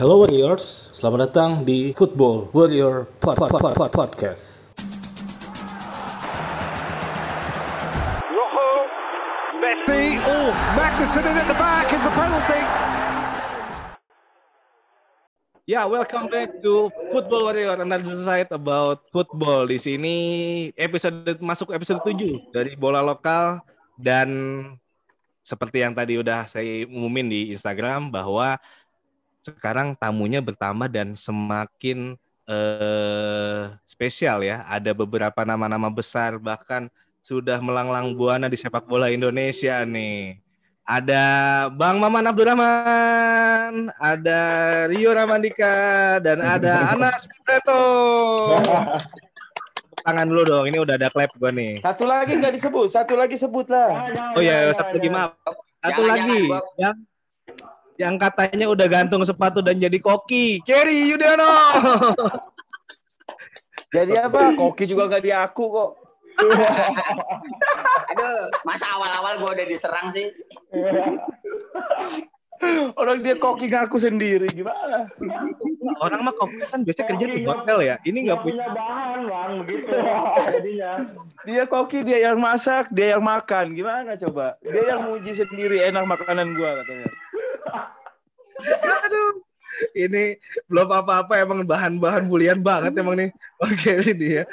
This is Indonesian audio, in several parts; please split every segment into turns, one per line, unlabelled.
Hello Warriors, selamat datang di Football Warrior Pod Pod Pod Pod Podcast.
Rojo, Messi.
Oh, Magnussen in at the back. It's a penalty.
Ya, welcome back to Football Warrior Another Side about football. Di sini episode masuk episode 7 dari bola lokal dan seperti yang tadi udah saya umumin di Instagram bahwa sekarang tamunya bertambah dan semakin eh, spesial ya. Ada beberapa nama-nama besar bahkan sudah melanglang buana di sepak bola Indonesia nih. Ada Bang Maman Abdurrahman, ada Rio Ramandika, dan ada Anas Piteto. Tangan dulu dong, ini udah ada clap gua nih.
Satu lagi nggak disebut, satu lagi sebut lah.
Oh ya, satu lagi maaf. Satu
Jangan,
lagi
jangan, Bob.
Yang katanya udah gantung sepatu dan jadi koki, Kerry Yudhoyono.
Jadi apa? Koki juga nggak diaku kok.
Aduh, masa awal-awal gue udah diserang sih?
Orang dia koki ngaku sendiri gimana?
Orang mah koki kan biasanya kerja di hotel ya. Ini nggak punya.
bahan bang begitu jadinya
Dia koki, dia yang masak, dia yang makan. Gimana coba? Dia yang muji sendiri enak makanan gua katanya.
Aduh. Ini belum apa-apa emang bahan-bahan bulian banget emang nih. Oke ini ya.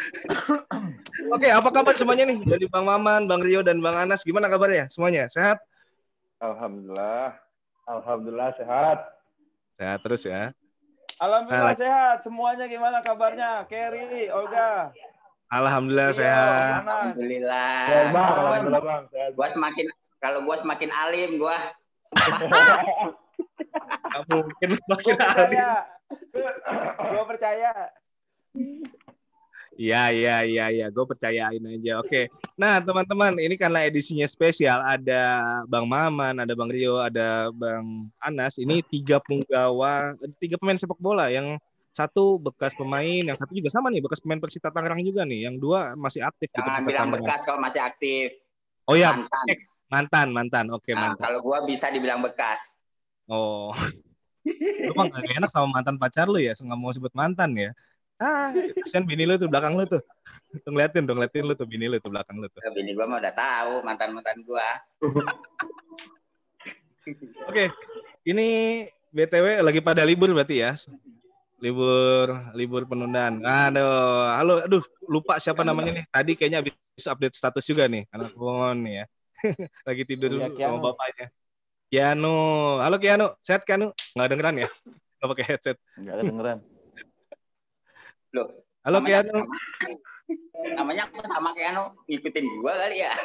Oke, apa kabar semuanya nih? Dari Bang Maman, Bang Rio dan Bang Anas, gimana kabarnya? Semuanya sehat?
alhamdulillah alhamdulillah sehat
Sehat terus ya.
Alhamdulillah sehat. Semuanya gimana kabarnya? Kerry, Olga,
Alhamdulillah
Rio,
sehat.
Alhamdulillah.
sehat bang alhamdulillah bang sehat
gua semakin kalau gua semakin alim gua.
Nggak mungkin
Gua
makin alim.
percaya. Gua percaya.
Iya, iya, iya, iya. Gue percayain aja. Oke. Nah, teman-teman, ini karena edisinya spesial. Ada Bang Maman, ada Bang Rio, ada Bang Anas. Ini tiga punggawa, tiga pemain sepak bola. Yang satu bekas pemain, yang satu juga sama nih, bekas pemain Persita Tangerang juga nih. Yang dua masih aktif
Jangan
Persita
bilang
Tangerang.
bekas kalau masih aktif.
Oh ya,
Mantan.
mantan, mantan. Oke,
Nah,
mantan.
kalau gua bisa dibilang bekas.
Oh. Lu mah gak enak sama mantan pacar lu ya, nggak mau sebut mantan ya. Ah, kasihan bini lu tuh belakang lu tuh. Tuh ngeliatin, tuh ngeliatin lu tuh bini lu tuh belakang lu tuh.
Eh, Bini gua mah udah tahu mantan-mantan gua.
Oke, ini BTW lagi pada libur berarti ya? Libur, libur penundaan. Aduh, halo, aduh, lupa siapa namanya nih. Tadi kayaknya habis update status juga nih, anak nih ya. lagi tidur
Iya,
sama bapaknya. Kianu, halo Kianu, sehat Kianu? Nggak dengeran ya? Nggak pakai headset.
Enggak kedengeran.
Loh,
Halo
namanya,
Kianu.
namanya aku sama kayak anu ngikutin gua kali ya.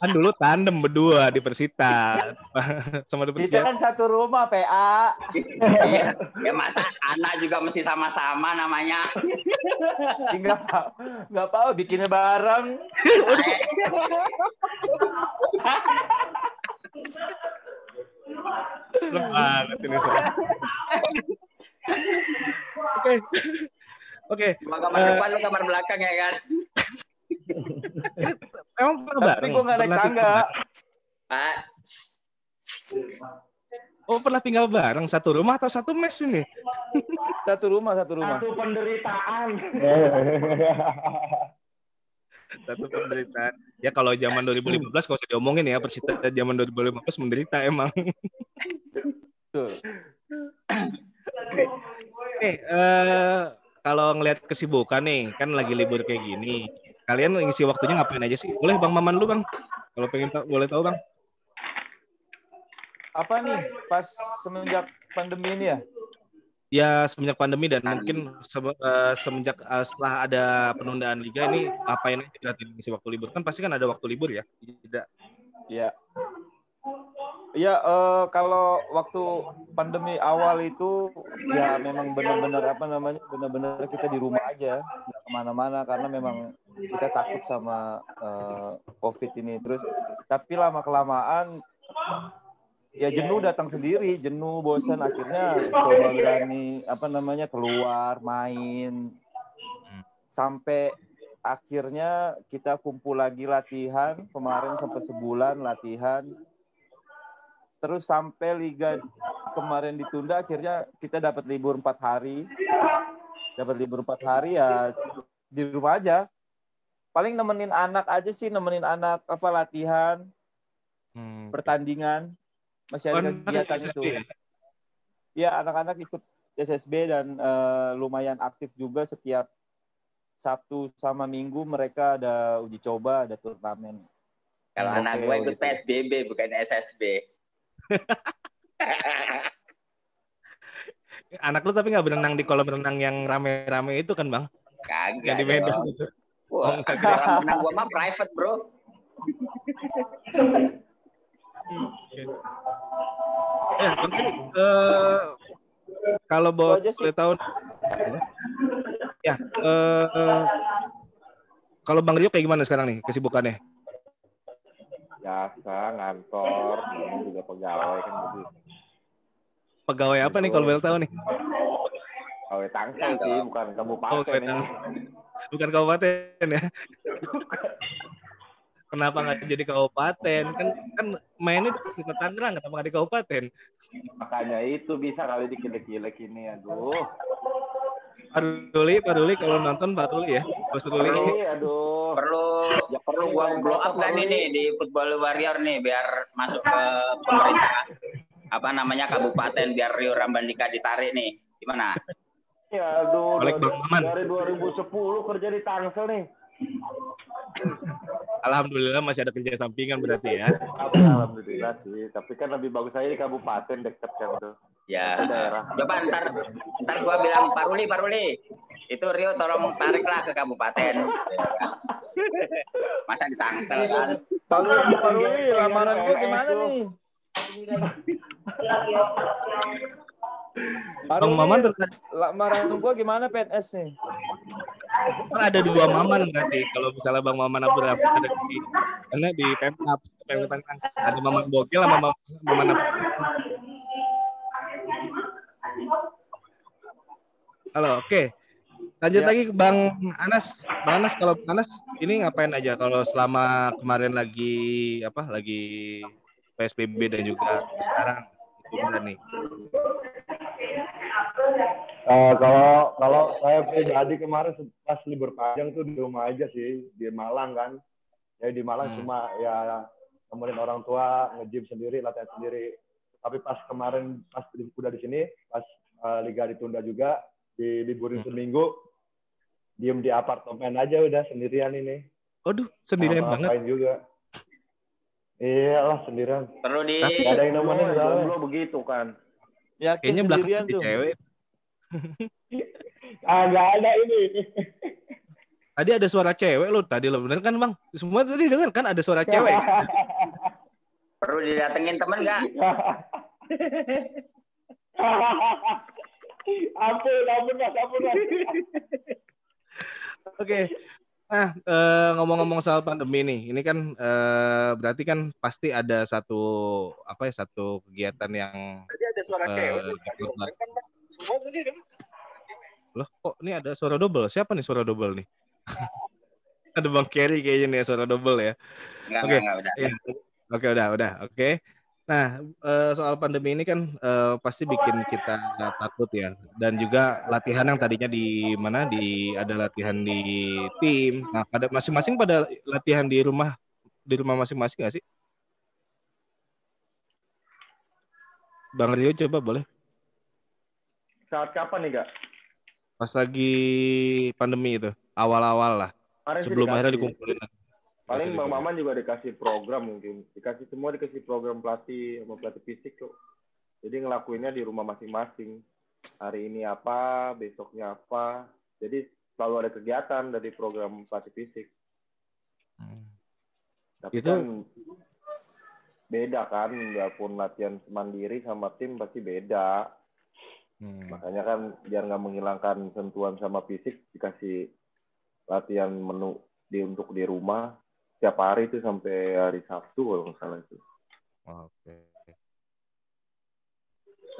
Kan dulu tandem berdua di Persita. sama di
Kita
Persita.
kan satu rumah PA.
Iya. ya masa anak juga mesti sama-sama namanya.
Enggak apa enggak apa bikinnya bareng.
Banget ini. Oke. Oke,
kamar depan lu kamar belakang ya kan.
emang pernah
Tapi
bareng?
gua nggak naik
Pernah
tangga.
Pak,
Oh, pernah tinggal bareng satu rumah atau satu mes ini?
Satu rumah, satu rumah.
satu penderitaan
Satu penderitaan. Ya kalau zaman 2015 kalau usah diomongin ya Persita zaman 2015 menderita emang.
Betul.
Nih, eh kalau ngelihat kesibukan nih, kan lagi libur kayak gini. Kalian ngisi waktunya ngapain aja sih? Boleh Bang Maman lu, Bang. Kalau pengen tahu, boleh tahu, Bang.
Apa nih pas semenjak pandemi ini ya?
Ya semenjak pandemi dan mungkin se- eh, semenjak eh, setelah ada penundaan liga ini apain aja ngisi waktu libur? Kan pasti kan ada waktu libur ya. Tidak.
Iya. Iya, eh, kalau waktu pandemi awal itu ya memang benar-benar apa namanya benar-benar kita di rumah aja, nggak ke mana-mana karena memang kita takut sama eh, COVID ini. Terus tapi lama kelamaan ya jenuh datang sendiri, jenuh, bosan akhirnya coba berani apa namanya keluar main sampai akhirnya kita kumpul lagi latihan kemarin sampai sebulan latihan terus sampai liga kemarin ditunda akhirnya kita dapat libur empat hari dapat libur empat hari ya di rumah aja paling nemenin anak aja sih nemenin anak apa latihan
Hmm.
pertandingan masih ada kegiatan
SSB
itu
ya?
ya anak-anak ikut SSB dan eh, lumayan aktif juga setiap Sabtu sama Minggu mereka ada uji coba ada turnamen
Kalau anak gue ikut
gitu.
PSBB bukan SSB.
Anak lu tapi nggak berenang di kolam renang yang rame-rame itu kan bang?
Kagak.
Yang di Medan gitu.
Wah, kolam renang gua mah private, Bro.
Ya, mungkin, eh, kalau
Itu aja
boleh tahu, ya, eh, kalau Bang Rio kayak gimana sekarang nih kesibukannya?
Biasa ngantor, ini juga pegawai kan begitu.
Pegawai apa nih kalau boleh tahu nih?
Pegawai Tangsel sih, bukan
Oh,
kabupaten ini.
Tangsel. Bukan kabupaten ya? Kenapa nggak jadi kabupaten? Kan kan mainnya di kota Tangerang, kenapa nggak di kabupaten?
Makanya itu bisa kali dikilek-kilek ini, aduh.
Pak Ruli, Pak Ruli kalau nonton Pak Ruli ya, Pak Ruli.
Ini, aduh.
Perlu
Ya,
perlu gua blow up nih nih di Football Warrior nih biar masuk ke pemerintah apa namanya kabupaten biar Rio Rambandika ditarik nih. Gimana?
Ya, aduh.
Bang Maman.
dari 2010 kerja di Tangsel nih.
Alhamdulillah masih ada kerja sampingan berarti ya.
Alhamdulillah sih. Tapi kan lebih bagus aja di kabupaten dekat kan tuh.
Ya. Coba ntar ntar gua bilang Pak Ruli, Pak Ruli. Itu Rio tolong tariklah ke kabupaten. Masa di Tangsel kan?
Pak Ruli, Pak Ruli, lamaran gue gimana nih? Pak
Bang
Ruli,
Maman terkait
lamaran gue gimana PNS nih?
kan ada dua Maman berarti kalau misalnya Bang Maman Abdul Rahman ada di karena di Pemkap Pemkap ada Maman Bogel sama Maman, Maman. Halo, oke. Lanjut
Ya.
lagi ke Bang Anas. Bang Anas kalau Bang Anas ini ngapain aja kalau selama kemarin lagi apa? Lagi PSBB dan juga sekarang ditunda nih.
Eh, kalau kalau saya pribadi kemarin pas libur panjang tuh di rumah aja sih di Malang kan. Ya di Malang
Hmm.
cuma ya nemenin orang tua nge-gym sendiri, latihan sendiri. Tapi pas kemarin pas udah di sini, pas eh, liga ditunda juga, di liburin
Hmm.
seminggu, diem di apartemen aja udah sendirian ini.
Aduh, sendirian banget.
Ngapain juga. Iya lah sendirian.
Perlu di
Tapi-
Gak ada yang nemenin jomblo begitu kan.
Yakin
Kayaknya belakang
sendirian
di
tuh.
cewek.
Ah nggak ada ini.
Tadi ada suara cewek lo tadi lo bener kan bang? Semua tadi dengar kan ada suara cewek.
perlu didatengin temen nggak?
ampun, ampun mas, ampun mas.
Oke. Nah eh, ngomong-ngomong soal pandemi nih, ini kan eh, berarti kan pasti ada satu apa ya satu kegiatan yang
Tadi ada suara
Eh,
cewek. kan.
loh kok ini ada suara double? Siapa nih suara double nih? ada Bang Kerry kayaknya nih suara double ya. Oke.
udah.
Iya. Oke udah udah oke. Nah eh, soal pandemi ini kan eh, pasti bikin kita takut ya dan juga latihan yang tadinya di mana di ada latihan di tim. Nah pada masing-masing pada latihan di rumah di rumah masing-masing nggak sih? Bang Rio coba boleh.
Saat kapan nih kak?
Pas lagi pandemi itu awal-awal lah
Kemarin
sebelum akhirnya dikumpulin.
Paling Bang. Maman juga dikasih program mungkin. Dikasih semua dikasih program pelatih sama pelatih fisik kok. Jadi ngelakuinnya di rumah masing-masing. Hari ini apa, besoknya apa. Jadi selalu ada kegiatan dari program pelatih fisik.
Hmm.
Tapi
Itu-
kan beda kan, biarpun latihan mandiri sama tim pasti beda.
Hmm.
Makanya kan biar nggak menghilangkan sentuhan sama fisik dikasih latihan menu di untuk di rumah setiap hari itu sampai hari Sabtu kalau nggak salah itu.
Oke.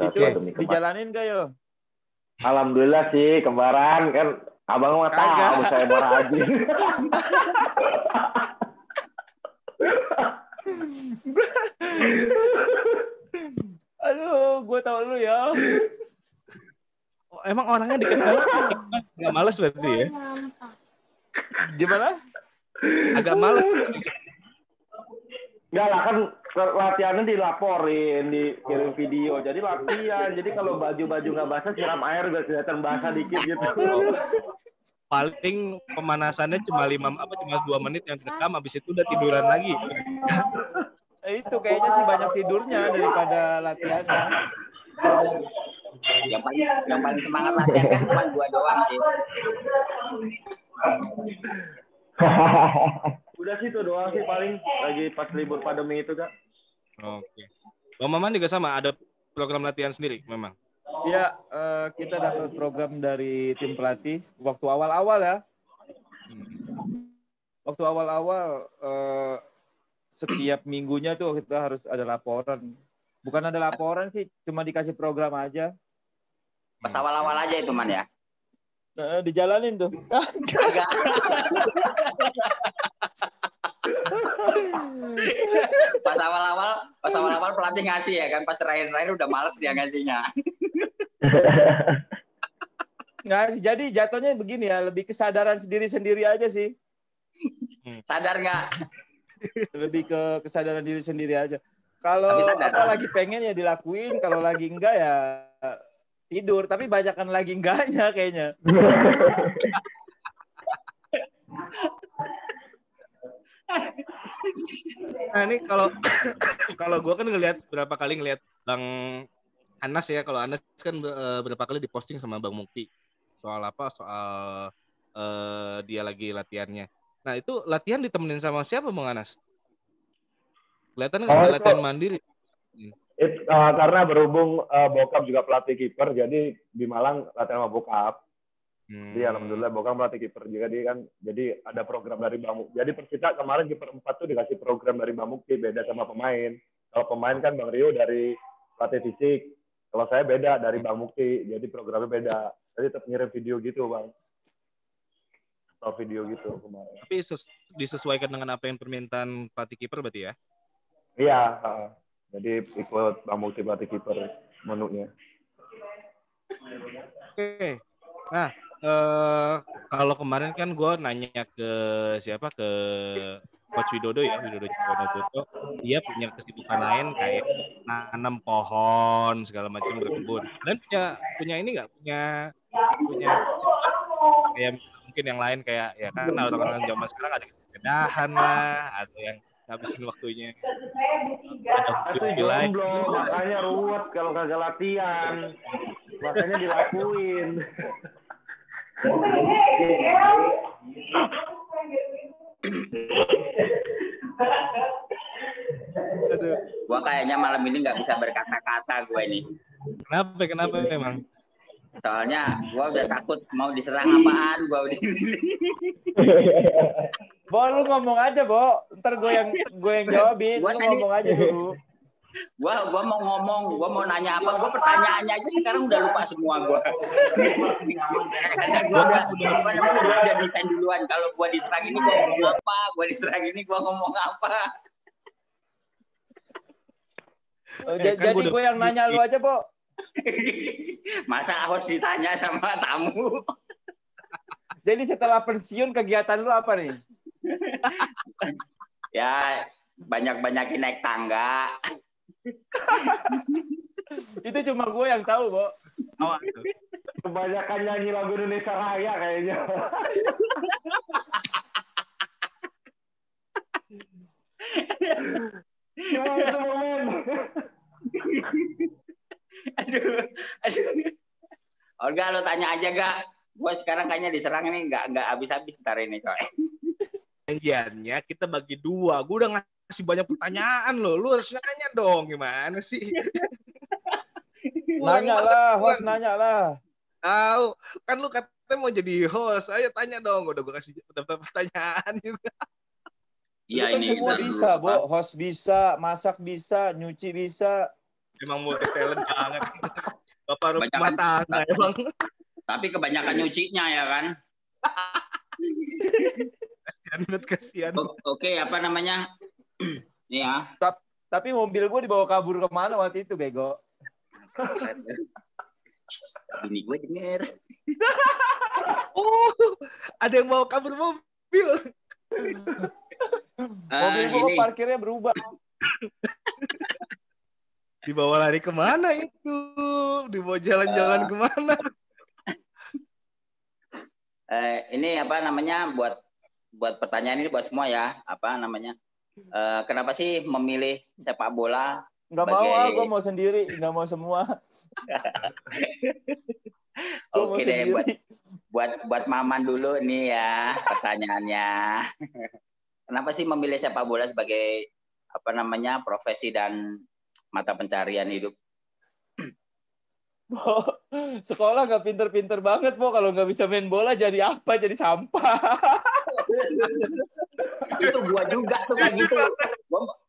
Saat
Itu dijalanin gak yo?
Alhamdulillah sih kembaran kan abang mah tahu saya mau rajin.
Aduh, gue tau lu
emang orangnya dikenal nggak males berarti ya?
Gimana?
Agak males.
Enggak lah kan latihannya dilaporin, dikirim video. Jadi latihan. Jadi kalau baju-baju nggak basah siram air biar kelihatan basah dikit gitu.
Paling pemanasannya cuma lima apa cuma dua menit yang direkam, habis itu udah tiduran lagi.
Eh, itu kayaknya sih banyak tidurnya daripada latihannya.
Yang paling yang paling semangat latihan kan cuma gua doang sih.
Udah sih itu doang sih paling lagi pas libur pandemi itu kak.
Oke. Bang Maman juga sama, ada program latihan sendiri memang.
Ya, eh, kita dapat program dari tim pelatih waktu awal-awal ya. Waktu awal-awal eh, setiap minggunya tuh kita harus ada laporan. Bukan ada laporan sih, cuma dikasih program aja.
Pas awal-awal aja itu man ya.
Eh, dijalanin tuh.
Pas awal-awal, pas awal-awal pelatih ngasih ya kan, pas terakhir-terakhir udah males dia ngasihnya.
Nggak sih, jadi jatuhnya begini ya, lebih kesadaran sendiri-sendiri aja sih.
Sadar nggak?
Lebih ke kesadaran diri sendiri aja. Kalau apa lagi pengen ya dilakuin, kalau lagi enggak ya tidur. Tapi banyakkan lagi enggaknya kayaknya.
Nah ini kalau kalau gue kan ngelihat berapa kali ngelihat Bang Anas ya, kalau Anas kan eh, berapa kali diposting sama Bang Mukti soal apa? Soal eh, dia lagi latihannya. Nah itu latihan ditemenin sama siapa Bang Anas? Kelihatan nggak
Oh,
latihan mandiri?
It, uh, karena berhubung uh, bokap juga pelatih kiper, jadi di Malang latihan sama bokap.
Hmm.
Jadi alhamdulillah bokap pelatih kiper juga dia kan. Jadi ada program dari Bang Mukti. Jadi Persita kemarin kiper 4 tuh dikasih program dari Bang Mukti beda sama pemain. Kalau pemain kan Bang Rio dari pelatih fisik. Kalau saya beda dari Bang Mukti. Jadi programnya beda. Jadi tetap ngirim video gitu, Bang. Atau video gitu kemarin.
Tapi ses- disesuaikan dengan apa yang permintaan pelatih kiper berarti ya?
Iya. Jadi ikut Bang Mukti pelatih kiper menunya.
Oke. Nah, eh kalau kemarin kan gue nanya ke siapa ke Coach Widodo ya, Widodo Widodo dia punya kesibukan lain kayak nanam pohon segala macam berkebun. Dan punya punya ini nggak punya punya kayak mungkin yang lain kayak ya kan orang-orang zaman sekarang ada yang kedahan lah, ada yang ngabisin waktunya. Ada
Itu
hobi lain.
jomblo, makanya ruwet kalau kagak latihan. Makanya dilakuin.
Aduh.
Gua kayaknya malam ini nggak bisa berkata-kata gue ini.
Kenapa? Kenapa memang?
Soalnya gua udah takut mau diserang apaan. Gua udah
Bo, lu ngomong aja, Bo. Ntar gue yang gue yang jawabin.
Gua
Lu
tadi-
ngomong aja dulu.
gua gua mau ngomong, gua mau nanya apa, gua pertanyaannya aja sekarang udah lupa semua gua. Karena gua udah apa namanya gua udah desain duluan kalau gua diserang ini gua ngomong apa, gua diserang ini gua ngomong apa.
Oh,
Eh, kan
Jadi gue yang nanya lu aja, Bo.
Masa harus ditanya sama tamu?
Jadi setelah pensiun kegiatan lu apa nih?
Ya banyak-banyakin naik tangga.
Itu cuma gue yang tahu, Bo.
Oh,
Kebanyakan nyanyi lagu Indonesia Raya kayaknya. Gimana itu,
aduh, aduh. Olga lo tanya aja gak? Gua sekarang kayaknya diserang ini nggak nggak habis-habis ntar ini coy.
Perjanjiannya kita bagi dua. Gue udah ngasih banyak pertanyaan loh. Lu harus nanya dong gimana sih?
Nanya lah, host nanya lah.
Tahu kan lu katanya mau jadi host. Ayo tanya dong. Udah gue kasih daftar pertanyaan juga.
Iya
kan
ini
semua
kita
bisa,
dulu,
Bo.
apa?
Host bisa, masak bisa, nyuci bisa.
Emang multi talent banget. Bapak rumah
Banyak-
tangga emang.
Tapi kebanyakan nyucinya ya kan.
Kasihan banget, kasihan.
Oke, apa namanya? Iya.
Tapi mobil gue dibawa kabur ke mana waktu itu, Bego?
Bini gue denger.
Oh, ada yang mau kabur mobil.
Ah,
Mobil
ini
parkirnya berubah.
Dibawa lari ke mana itu? Dibawa jalan-jalan ke mana?
eh, ini apa namanya buat buat pertanyaan ini buat semua ya. Apa namanya? Eh, kenapa sih memilih sepak bola?
Nggak mau, ah,
Sebagai-
gue mau sendiri, nggak mau semua. Mau
Oke deh buat buat buat Maman dulu nih ya pertanyaannya. Kenapa sih memilih sepak bola sebagai apa namanya profesi dan mata pencarian hidup?
Bo, sekolah nggak pinter-pinter banget, Bo. Kalau nggak bisa main bola jadi apa? Jadi sampah.
itu gua juga tuh kayak gitu.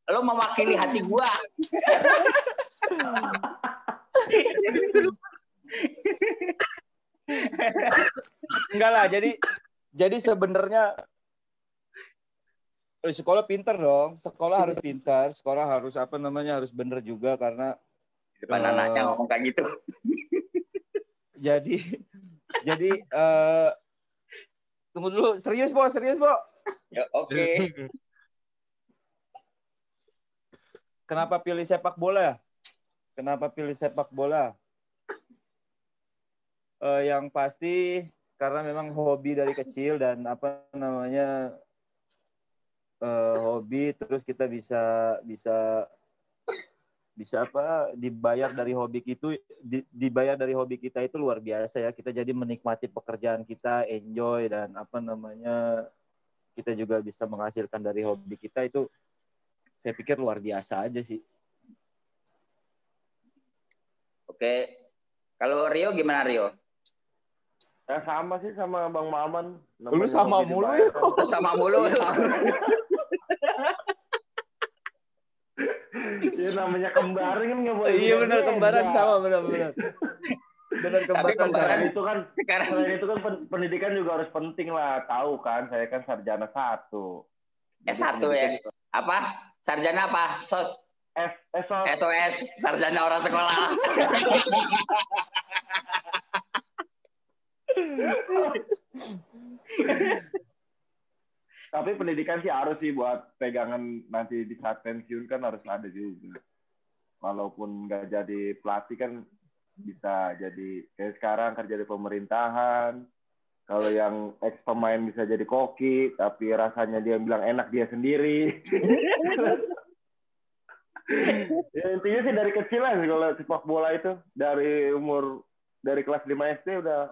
Lo mewakili hati gua.
Enggak lah, jadi jadi sebenarnya eh, sekolah pinter dong. Sekolah harus pintar, sekolah harus apa namanya harus bener juga karena
Di depan
Eh.
anaknya ngomong kayak gitu.
jadi jadi eh tunggu dulu serius Bo, serius Bo.
Ya, Oke.
Kenapa pilih sepak bola? Kenapa pilih sepak bola? Eh, yang pasti karena memang hobi dari kecil dan apa namanya eh, hobi terus kita bisa bisa bisa apa dibayar dari hobi itu di- dibayar dari hobi kita itu luar biasa ya kita jadi menikmati pekerjaan kita enjoy dan apa namanya kita juga bisa menghasilkan dari hobi kita itu saya pikir luar biasa aja sih
Oke. Kalau Rio gimana Rio?
Ya sama sih sama Bang Maman.
Lu
Namanya
sama mulu ya.
Sama mulu.
Iya namanya kembaran kan nggak boleh.
iya benar kembaran sama benar benar
Tapi
kembaran
kembaran
itu kan
Sekarang
selain itu kan pen- pendidikan juga harus penting lah. Tahu kan saya kan sarjana satu. Jadi
S1 ya.
pendidikan-
Apa? Sarjana apa? SOS.
S S so-
SOS. Sarjana orang sekolah.
Tapi pendidikan sih harus sih buat pegangan nanti di saat pensiun kan harus ada juga. Walaupun nggak jadi pelatih kan bisa jadi kayak sekarang kerja di pemerintahan. Kalau yang ex pemain bisa jadi koki, tapi rasanya dia bilang enak dia sendiri. ya, intinya sih dari kecil lah sih kalau sepak bola itu dari umur dari kelas 5 SD udah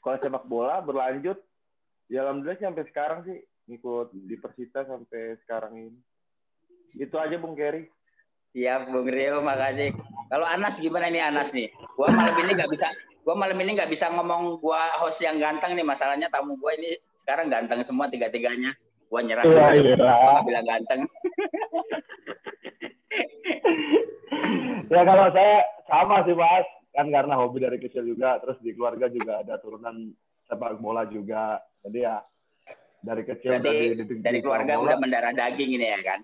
sekolah sepak bola berlanjut ya alhamdulillah sih sampai sekarang sih ngikut di Persita sampai sekarang ini itu aja Bung Kerry
Iya, Bung Rio, makasih. Kalau Anas gimana nih Anas nih? Gua malam ini nggak bisa, gua malam ini nggak bisa ngomong gua host yang ganteng nih. Masalahnya tamu gua ini sekarang ganteng semua tiga-tiganya. Gua nyerah.
Iya, iya.
Bilang ganteng.
ya kalau saya sama sih mas kan karena hobi dari kecil juga terus di keluarga juga ada turunan sepak bola juga jadi ya dari kecil
dari
di
keluarga udah mendarah daging ini ya kan?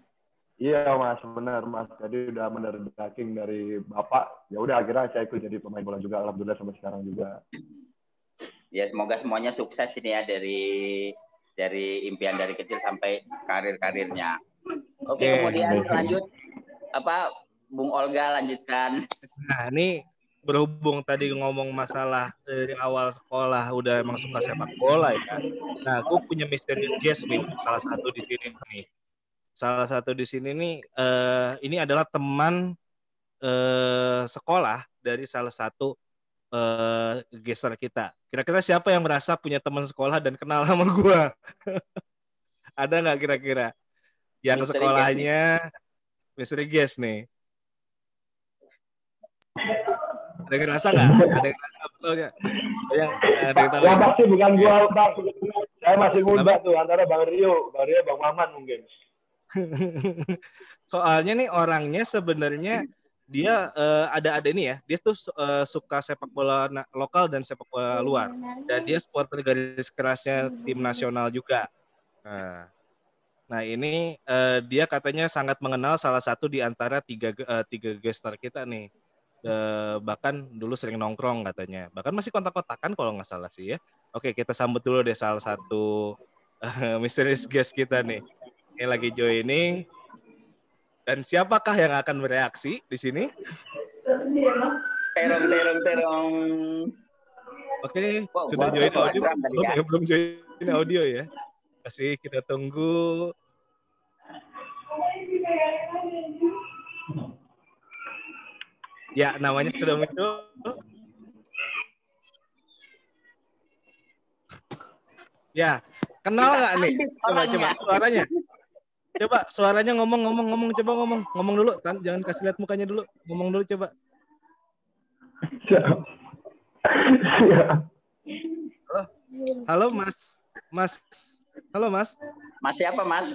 iya mas benar mas jadi udah mendarah daging dari bapak ya udah akhirnya saya ikut jadi pemain bola juga alhamdulillah sampai sekarang juga
Ya semoga semuanya sukses ini ya dari dari impian dari kecil sampai karir-karirnya. Oke,
Oke.
kemudian lanjut apa Bung Olga lanjutkan.
Nah, ini berhubung tadi ngomong masalah dari awal sekolah udah emang suka sepak bola ya. Nah, aku punya misteri guest nih, salah satu di sini nih. Salah satu di sini nih, eh, ini adalah teman eh, sekolah dari salah satu eh, geser kita. Kira-kira siapa yang merasa punya teman sekolah dan kenal sama gua? Ada nggak kira-kira? Yang
Misteri guest
sekolahnya misteri guest nih. Ada yang ngerasa nggak? Ada yang ngerasa betul nggak? Ada yang ada yang tahu?
yang pasti bukan gua bang saya masih muda tuh antara bang Rio bang Rio bang Maman mungkin
Soalnya nih orangnya sebenarnya dia eh, ada ada ini ya. Dia tuh eh, suka sepak bola lokal dan sepak bola luar. Dan dia supporter garis kerasnya tim nasional juga. Nah, nah ini eh, dia katanya sangat mengenal salah satu di antara tiga eh, tiga gestar kita nih. Eh, bahkan dulu sering nongkrong katanya. Bahkan masih kontak-kontakan kalau nggak salah sih ya. Oke, kita sambut dulu deh salah satu eh, misterius guest kita nih. Ini lagi joining. Dan siapakah yang akan bereaksi di sini?
Terong terong terong.
Oke,
Wow,
sudah join audio. Belum,
ya.
ya, belum join audio ya. Masih kita tunggu. Ya, namanya sudah muncul. Ya, kenal nggak nih? Coba, coba suaranya. Coba suaranya ngomong, ngomong, ngomong, coba ngomong, ngomong dulu. Tan- Jangan kasih lihat mukanya dulu. Ngomong dulu coba. Halo, halo Mas, Mas, halo Mas.
Mas siapa mas?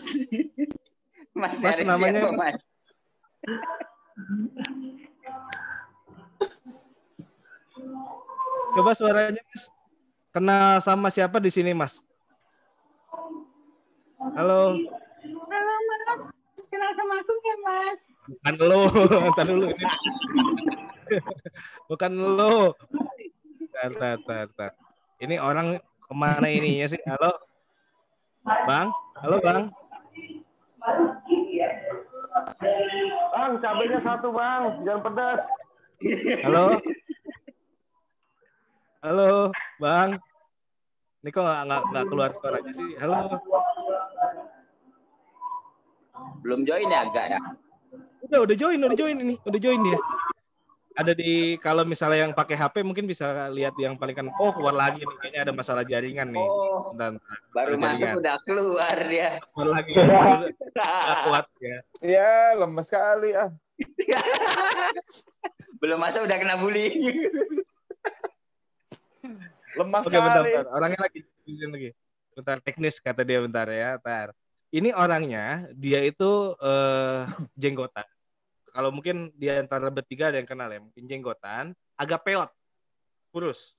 Mas,
Mas, namanya-
siapa mas?
Coba suaranya Mas. Kenal sama siapa di sini Mas? Halo,
Halo mas, kenal sama aku ya mas?
bukan lo, ntar dulu ini. bukan lo. Tar, tar, tar, tar. Ini orang ke mana ininya sih? Halo, Bang, halo Bang.
Bang, cabenya satu bang, jangan pedas.
Halo. Halo, Bang. Ini kok nggak nggak nggak keluar suaranya sih? Halo.
Belum join ya agak ya?
Udah udah join, udah join ini, udah join dia. Ada di kalau misalnya yang pakai HP mungkin bisa lihat yang paling kan. Oh keluar lagi nih, kayaknya ada masalah jaringan nih.
Oh,
Dan
baru masuk
jaringan.
udah keluar dia.
keluar lagi. Nggak kuat ya.
Ya, lemes sekali ah.
Belum masuk udah kena bullying.
Lemah
Oke bentar, bentar. Orangnya lagi, lagi. Bentar teknis kata dia bentar ya, bentar. Ini orangnya dia itu eh, jenggotan. Kalau mungkin di antara bertiga ada yang kenal ya, mungkin jenggotan, agak peot, kurus,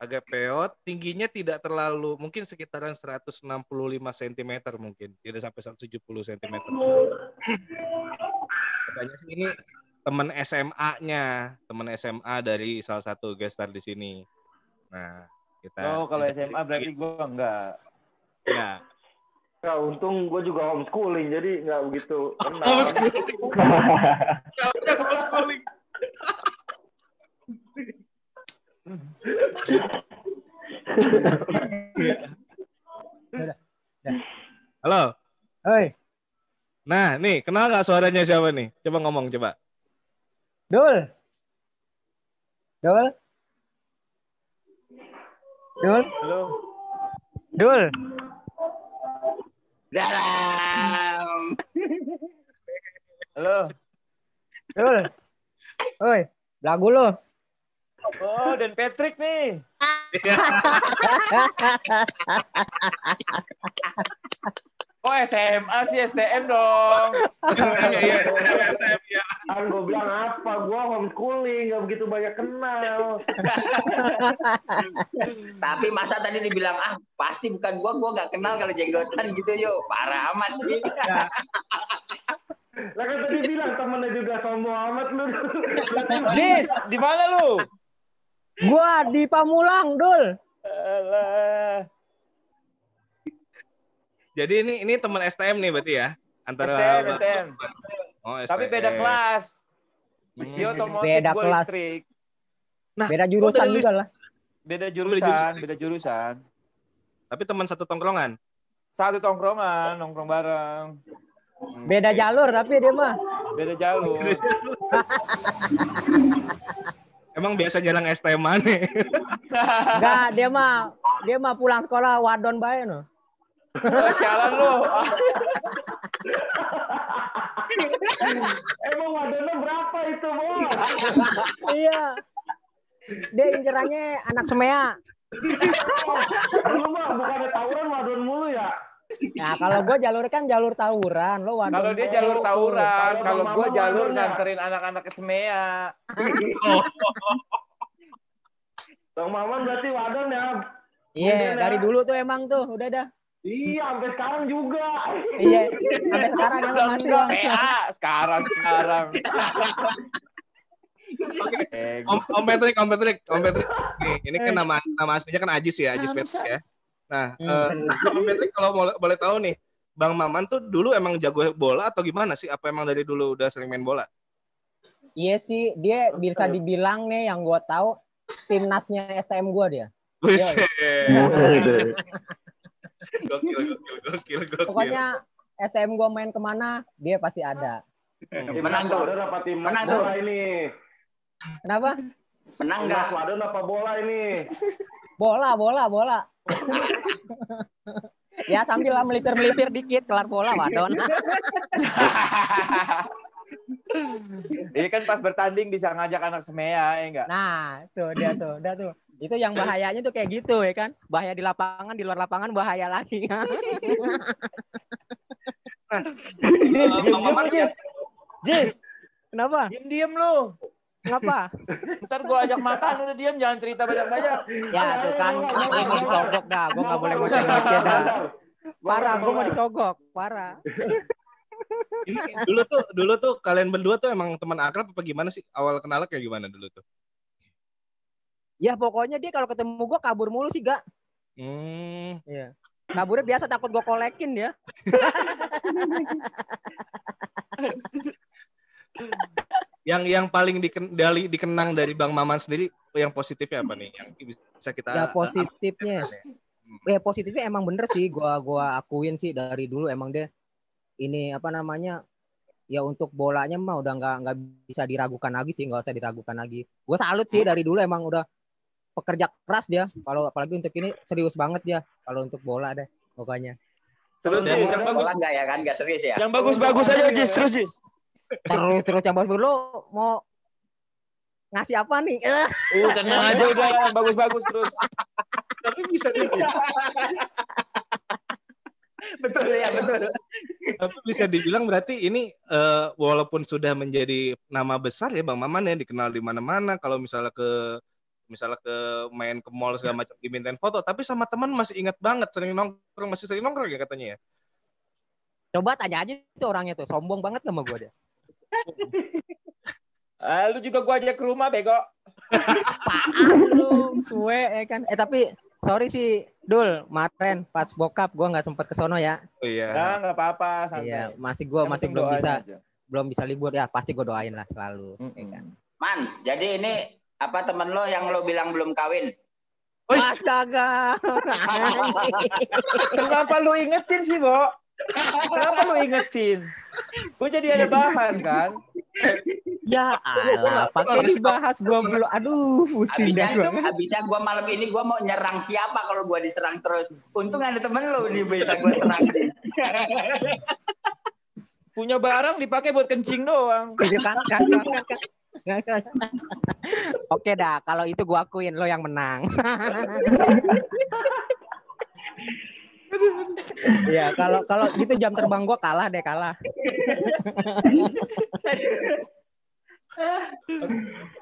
agak peot, tingginya tidak terlalu, mungkin sekitaran 165 cm mungkin, tidak sampai 170 cm. Katanya sih ini teman SMA-nya, teman SMA dari salah satu guest star di sini. Nah, kita
Oh, kalau SMA berarti gua enggak.
ya.
Ya, untung gue juga homeschooling, jadi nggak begitu.
Homeschooling. Halo.
Hoi,
Nah, nih, kenal nggak suaranya siapa nih? Coba ngomong, coba.
Dul. Dul. Dul.
Halo.
Dul.
Dalam.
Halo.
Dul. Hoi, lagu lo.
Oh, Dan Patrick nih. Oh, SMA sih STM dong.
Iya, iya.
Kan gue bilang apa? Gue homeschooling, nggak begitu banyak kenal.
Tapi masa tadi dibilang ah pasti bukan gua, gua nggak kenal kalau jenggotan gitu yo. Parah amat sih.
Lah kan tadi bilang temennya juga sombong amat lu.
Dis, di mana lu?
Gua di Pamulang, Dul.
Alah.
Jadi ini ini teman STM nih berarti ya? Antara
STM, STM.
Oh,
Tapi
STM.
beda kelas. Dia otomotif,
Beda
gua
kelas.
listrik.
Nah,
Beda jurusan juga lah.
Beda
jurusan.
jurusan, beda jurusan.
Tapi teman satu tongkrongan.
Satu tongkrongan, nongkrong bareng.
Beda jalur tapi dia mah.
Beda jalur.
Emang biasa jalan STM mana?
Enggak, dia mah dia mah pulang sekolah wadon bae no.
Sialan lu.
Emang wadahnya berapa itu, Bos?
iya. Dia incerannya anak semea.
Lu mah bukannya tawuran wadon mulu ya?
Nah, kalau gua jalur kan jalur tawuran, lo wadon.
Kalau dia jalur tawuran,
Kalau
gua jalur
ya?
nganterin anak-anak ke Semea.
Bang Maman berarti wadon ya?
Iya, dari dulu tuh emang tuh, udah dah.
Iya, sampai sekarang juga.
Iya, sampai sekarang emang masih.
PA sekarang sekarang.
Om, Om Patrick, Om Patrick, Om Patrick. Nih, ini kan nama nama aslinya kan Ajis ya, Ajis Patrick ya. Nah, eh, Om Patrick kalau mau, boleh tahu nih, Bang Maman tuh dulu emang jago bola atau gimana sih? Apa emang dari dulu udah sering main bola?
Iya sih, dia bisa dibilang nih yang gue tahu timnasnya STM gue dia.
Buset. Gokil, gokil, gokil, gokil.
Pokoknya STM gue main ke mana, dia pasti ada.
Menang tuh.
Apa timnas
Menang tuh.
ini?
Kenapa?
Menang nggak?
Wadon apa bola ini?
Bola, bola, bola. ya sambil lah melipir-melipir dikit kelar bola, wadon.
Ini kan pas bertanding bisa ngajak anak semea, ya enggak?
Nah, tuh dia tuh, udah tuh. Itu yang bahayanya tuh kayak gitu ya kan. Bahaya di lapangan, di luar lapangan bahaya lagi.
Jis, diem diem lu, Jis. Jis,
Kenapa?
diem diem lu.
Kenapa?
Ntar gua ajak makan udah diem, jangan cerita banyak-banyak.
Ya tuh kan, gue mau disogok dah. Gue nggak boleh ngoceh-ngoceh dah. Parah, gue mau disogok. Parah.
Ini dulu tuh dulu tuh kalian berdua tuh emang teman akrab apa gimana sih? Awal kenal kayak gimana dulu tuh?
Ya pokoknya dia kalau ketemu gue kabur mulu sih, gak.
Hmm.
Iya. Kaburnya biasa takut gue kolekin dia.
Yang yang paling diken, dari, dikenang dari Bang Maman sendiri yang positifnya apa nih? Yang bisa kita
Ya positifnya.
Hmm.
Ya positifnya emang bener sih. Gua gua akuin sih dari dulu emang dia ini apa namanya ya untuk bolanya mah udah nggak nggak bisa diragukan lagi sih nggak usah diragukan lagi. Gue salut sih dari dulu emang udah pekerja keras dia. Kalau apalagi untuk ini serius banget dia. Kalau untuk bola deh pokoknya.
Terus Jis, yang bagus.
Bola nggak ya kan? Nggak serius ya?
Yang bagus-bagus aja Jis, terus Jis.
Terus terus yang bagus lu mau ngasih apa nih? Eh,
Uh, tenang aja udah, yang bagus-bagus terus.
Tapi bisa dibilang,
betul ya, betul.
tapi bisa dibilang berarti ini eh, walaupun sudah menjadi nama besar ya Bang Maman ya dikenal di mana-mana. Kalau misalnya ke misalnya ke main ke mall segala macam dimintain foto, tapi sama teman masih ingat banget sering nongkrong masih sering nongkrong ya katanya ya.
Coba tanya aja tuh orangnya tuh, sombong banget sama gua dia.
Ah, lu juga gua ajak ke rumah, bego.
Apaan lu, suwe ya kan. Eh tapi sorry sih Dul, kemarin pas bokap gua nggak sempet ke sono ya.
Oh iya.
Nah, nggak apa-apa, santai.
Iya, masih gua
Yang
masih belum bisa
aja.
belum bisa libur ya, pasti gua doain lah selalu. ya
Mm-mm.
kan.
Man, jadi ini apa temen lo yang lo bilang belum kawin?
Astaga.
Kenapa lu ingetin sih, Bo? Kenapa lu ingetin? Gue jadi ada bahan kan?
ya Allah, pakai dibahas gua belum. Aduh, pusing dah gua.
habisnya gua malam ini gua mau nyerang siapa kalau gua diserang terus. Untung ada temen lo nih bisa gua serang.
Punya barang dipakai buat kencing doang.
Gitu kan, kan, kan, kan, kan. Oke dah, kalau itu gua akuin lo yang menang. Iya, kalau kalau gitu jam terbang gua kalah deh kalah.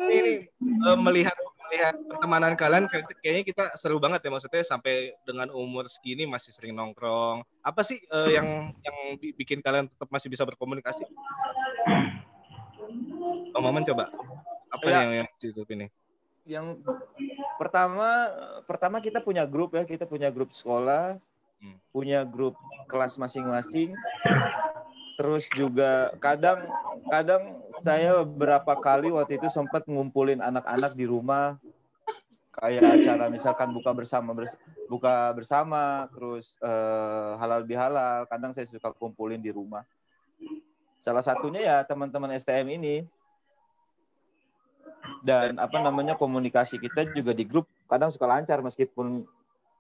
ini eh, melihat melihat pertemanan kalian kayak- kayaknya kita seru banget ya maksudnya sampai dengan umur segini masih sering nongkrong. Apa sih eh, yang yang bi- bikin kalian tetap masih bisa berkomunikasi? Bang Maman coba. Apa
Ya.
yang yang tutup ini?
Yang pertama, pertama kita punya grup ya, kita punya grup sekolah,
Hmm.
punya grup kelas masing-masing. Terus juga kadang kadang saya beberapa kali waktu itu sempat ngumpulin anak-anak di rumah kayak acara misalkan buka bersama bers- buka bersama terus eh, halal bihalal kadang saya suka kumpulin di rumah salah satunya ya teman-teman STM ini dan apa namanya komunikasi kita juga di grup kadang suka lancar meskipun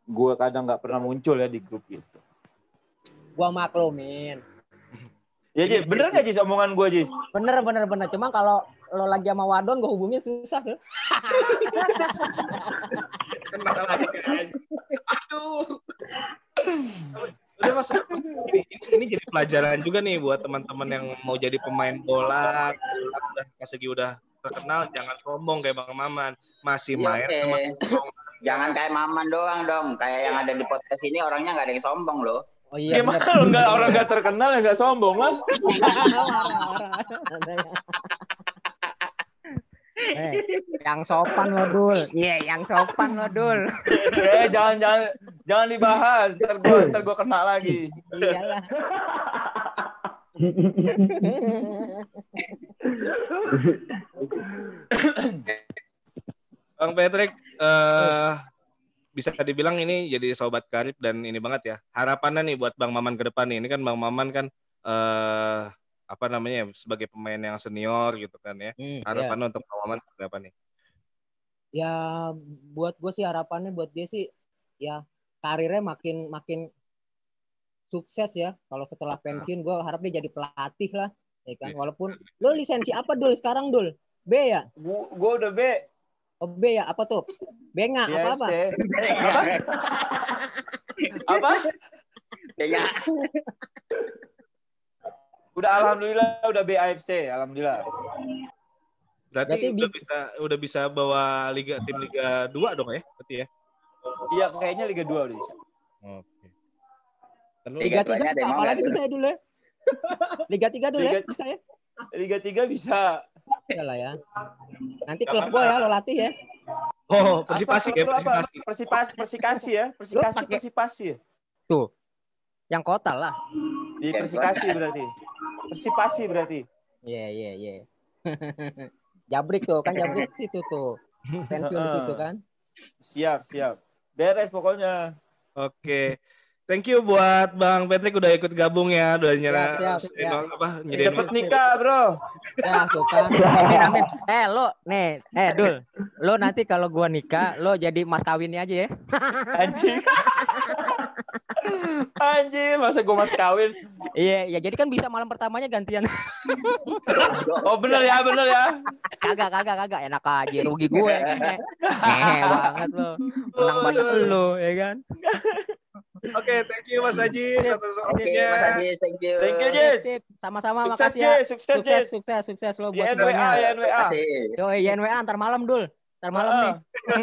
gue kadang nggak pernah muncul ya di grup gitu
Gua maklumin.
ya Jis bener nggak Jis omongan gue Jis
Bener bener bener. Cuma kalau lo lagi sama Wadon gua hubungin susah tuh.
Kenal lagi? Aduh. Udah mas, ini, ini jadi pelajaran juga nih buat teman-teman yang mau jadi pemain bola, udah pas segi udah terkenal, jangan sombong kayak Bang Maman, masih
Iya,
main sama
Jangan kayak Maman doang dong. Kayak yang ada di podcast ini orangnya nggak ada yang sombong loh.
Oh iya.
gimana lo nggak orang nggak terkenal ya nggak sombong lah.
Eh, yang sopan lo dul. Iya, yang sopan lo dul.
eh jangan jangan jangan dibahas. Ntar gua ntar gua kena lagi.
Iyalah.
Bang Patrick, eh bisa dibilang ini jadi sobat karib dan ini banget ya. Harapannya nih buat Bang Maman ke depan nih. Ini kan Bang Maman kan eh apa namanya sebagai pemain yang senior gitu kan ya.
Hmm, ya.
Harapannya untuk Bang Maman ke depan nih.
ya buat gue sih harapannya buat dia sih ya karirnya makin makin sukses ya kalau setelah pensiun gue harap dia jadi pelatih lah ya kan
Iya.
walaupun lo lisensi apa dul sekarang dul B ya
Gua, gua udah B.
oh B ya apa tuh benga
Di
apa apa.
Apa? Apa?
Ya,
Udah alhamdulillah udah B AFC, alhamdulillah.
Berarti,
Berarti
udah
bis-
bisa udah bisa bawa liga tim liga 2 dong ya? Berarti ya.
Iya kayaknya Liga 2 udah bisa.
Oke. Terus
Liga
Liga tiga
tuanya ada yang
apa
mau
lagi
nggak, Dul?
bisa ya dulu ya Liga tiga dulu ya
Liga-
bisa ya
Liga 3 bisa.
ya lah ya nanti klub gue ya lo latih ya
Oh, persipasi ya, persipasi.
Persipas, persikasi ya, persikasi, persipasi ya.
tuh yang kota lah
Di
Ya,
persikasi berarti. Persipasi berarti.
Iya iya iya. Jabrik tuh kan Jabrik situ tuh. Pensiun di situ kan.
Siap, siap. Beres pokoknya.
Oke. Thank you buat Bang Patrick udah ikut gabung ya, udah nyerah
Siap, siap,
eh, apa nyediain
Cepet nikah, Bro.
Ya tuh kan. Amin amin. Eh lo nih, eh Dul. Lo nanti kalau gua nikah, lo jadi mas kawinnya aja ya.
Anjing. Anjir, masa gue mas kawin?
Iya, ya jadi kan bisa malam pertamanya gantian.
Oh bener ya, bener ya.
kagak kagak kagak enak aja rugi gue ngehe. Ngehe banget lo. Menang banyak lo ya kan.
Oke, thank you Mas Haji
Oke,
waktunya.
Mas Haji, thank you.
Thank you, Jis.
Sama-sama makasih ya.
Jis. Sukses,
Sukses sukses sukses lo buat
NWA,
semuanya.
ya NWA.
Asik.
Yo, YNWA antar malam Dul. Antar malam
Heeh.
nih.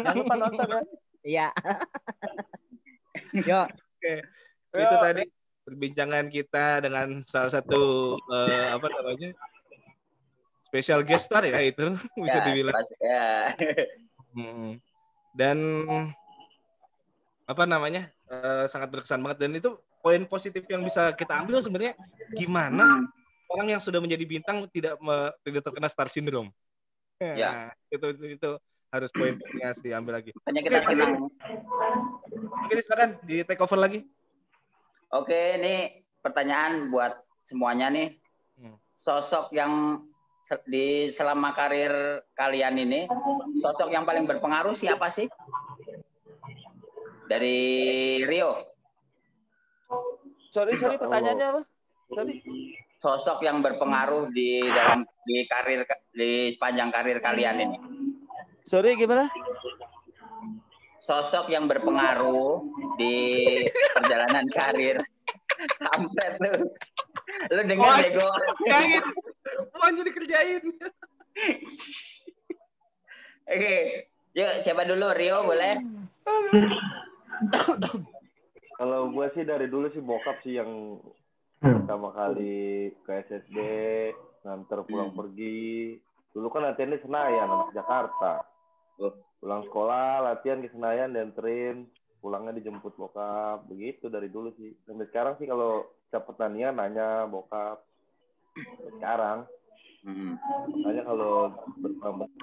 Jangan lupa nonton ya.
Iya. Yo,
Itu
Yo.
tadi perbincangan kita dengan salah satu eh, apa namanya? Special guest star ya itu bisa
Ya,
dibilang.
ya.
Hmm. Dan apa namanya eh, sangat berkesan banget dan itu poin positif yang bisa kita ambil sebenarnya gimana
Hmm.
orang yang sudah menjadi bintang tidak me- tidak terkena star syndrome.
Ya.
itu, itu itu harus poin yang harus diambil lagi.
Hanya kita
Oke,
senang.
Oke, silakan di take over lagi.
Oke, ini pertanyaan buat semuanya nih.
Hmm.
Sosok yang di selama karir kalian ini, sosok yang paling berpengaruh siapa sih? Dari Rio,
Sorry, sorry pertanyaannya apa? Sorry.
sosok yang berpengaruh di dalam di karir di sepanjang karir kalian ini.
Sorry gimana?
Sosok yang berpengaruh di perjalanan karir. Kampret lu. Lu denger
Wah.
bego.
Kerjain. Semuanya dikerjain.
Oke. Yuk, siapa dulu? Rio boleh?
Kalau gue sih dari dulu sih bokap sih yang pertama kali ke SSB, nganter pulang pergi. Dulu kan latihannya Senayan, anak Jakarta.
Oh.
Pulang sekolah, latihan di Senayan, dianterin. Pulangnya dijemput bokap. Begitu dari dulu sih. Sampai sekarang sih kalau setiap pertandingan nanya bokap. Sampai Sekarang.
Hmm.
Makanya kalau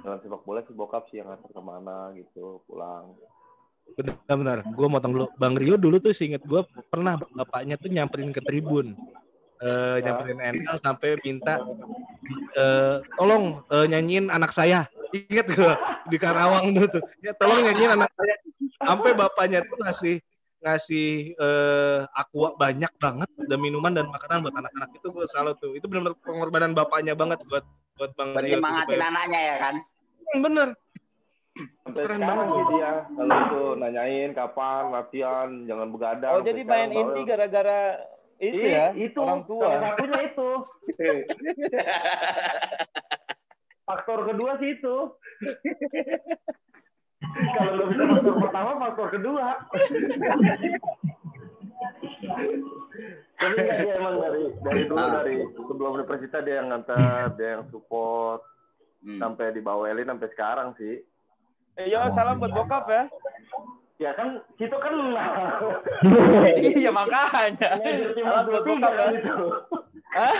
dalam sepak bola sih bokap sih yang nganter ke mana gitu, pulang.
Benar-benar. Gue motong dulu. Bang Rio dulu tuh seinget gue pernah bapaknya tuh nyamperin ke tribun. Eh nyamperin NL sampai minta eh tolong eh, nyanyiin anak saya. Ingat gue di Karawang dulu tuh. Ya tolong nyanyiin anak saya. Sampai bapaknya tuh ngasih ngasih eh aqua banyak banget dan minuman dan makanan buat anak-anak itu gue salut tuh. Itu benar-benar pengorbanan bapaknya banget buat buat Bang
Buat
Rio. tuh supaya-
anaknya ya kan?
Hmm, Bener.
Sampai
Keren
sekarang
banget.
sih dia kalau itu nanyain kapan latihan, jangan begadang.
Oh jadi main inti gara-gara itu
Ih,
ya
itu
orang
salah
tua.
satunya itu. Faktor kedua sih itu. Kalau nggak bisa faktor pertama, faktor kedua. Tapi enggak dia emang dari dari dulu dari sebelum universitas dia yang ngantar, dia yang support.
Hmm.
sampai dibawelin sampai sekarang sih.
Eh, yo, salam buat bokap ya.
Ya kan situ kan
iya makanya. Salam buat. Hah?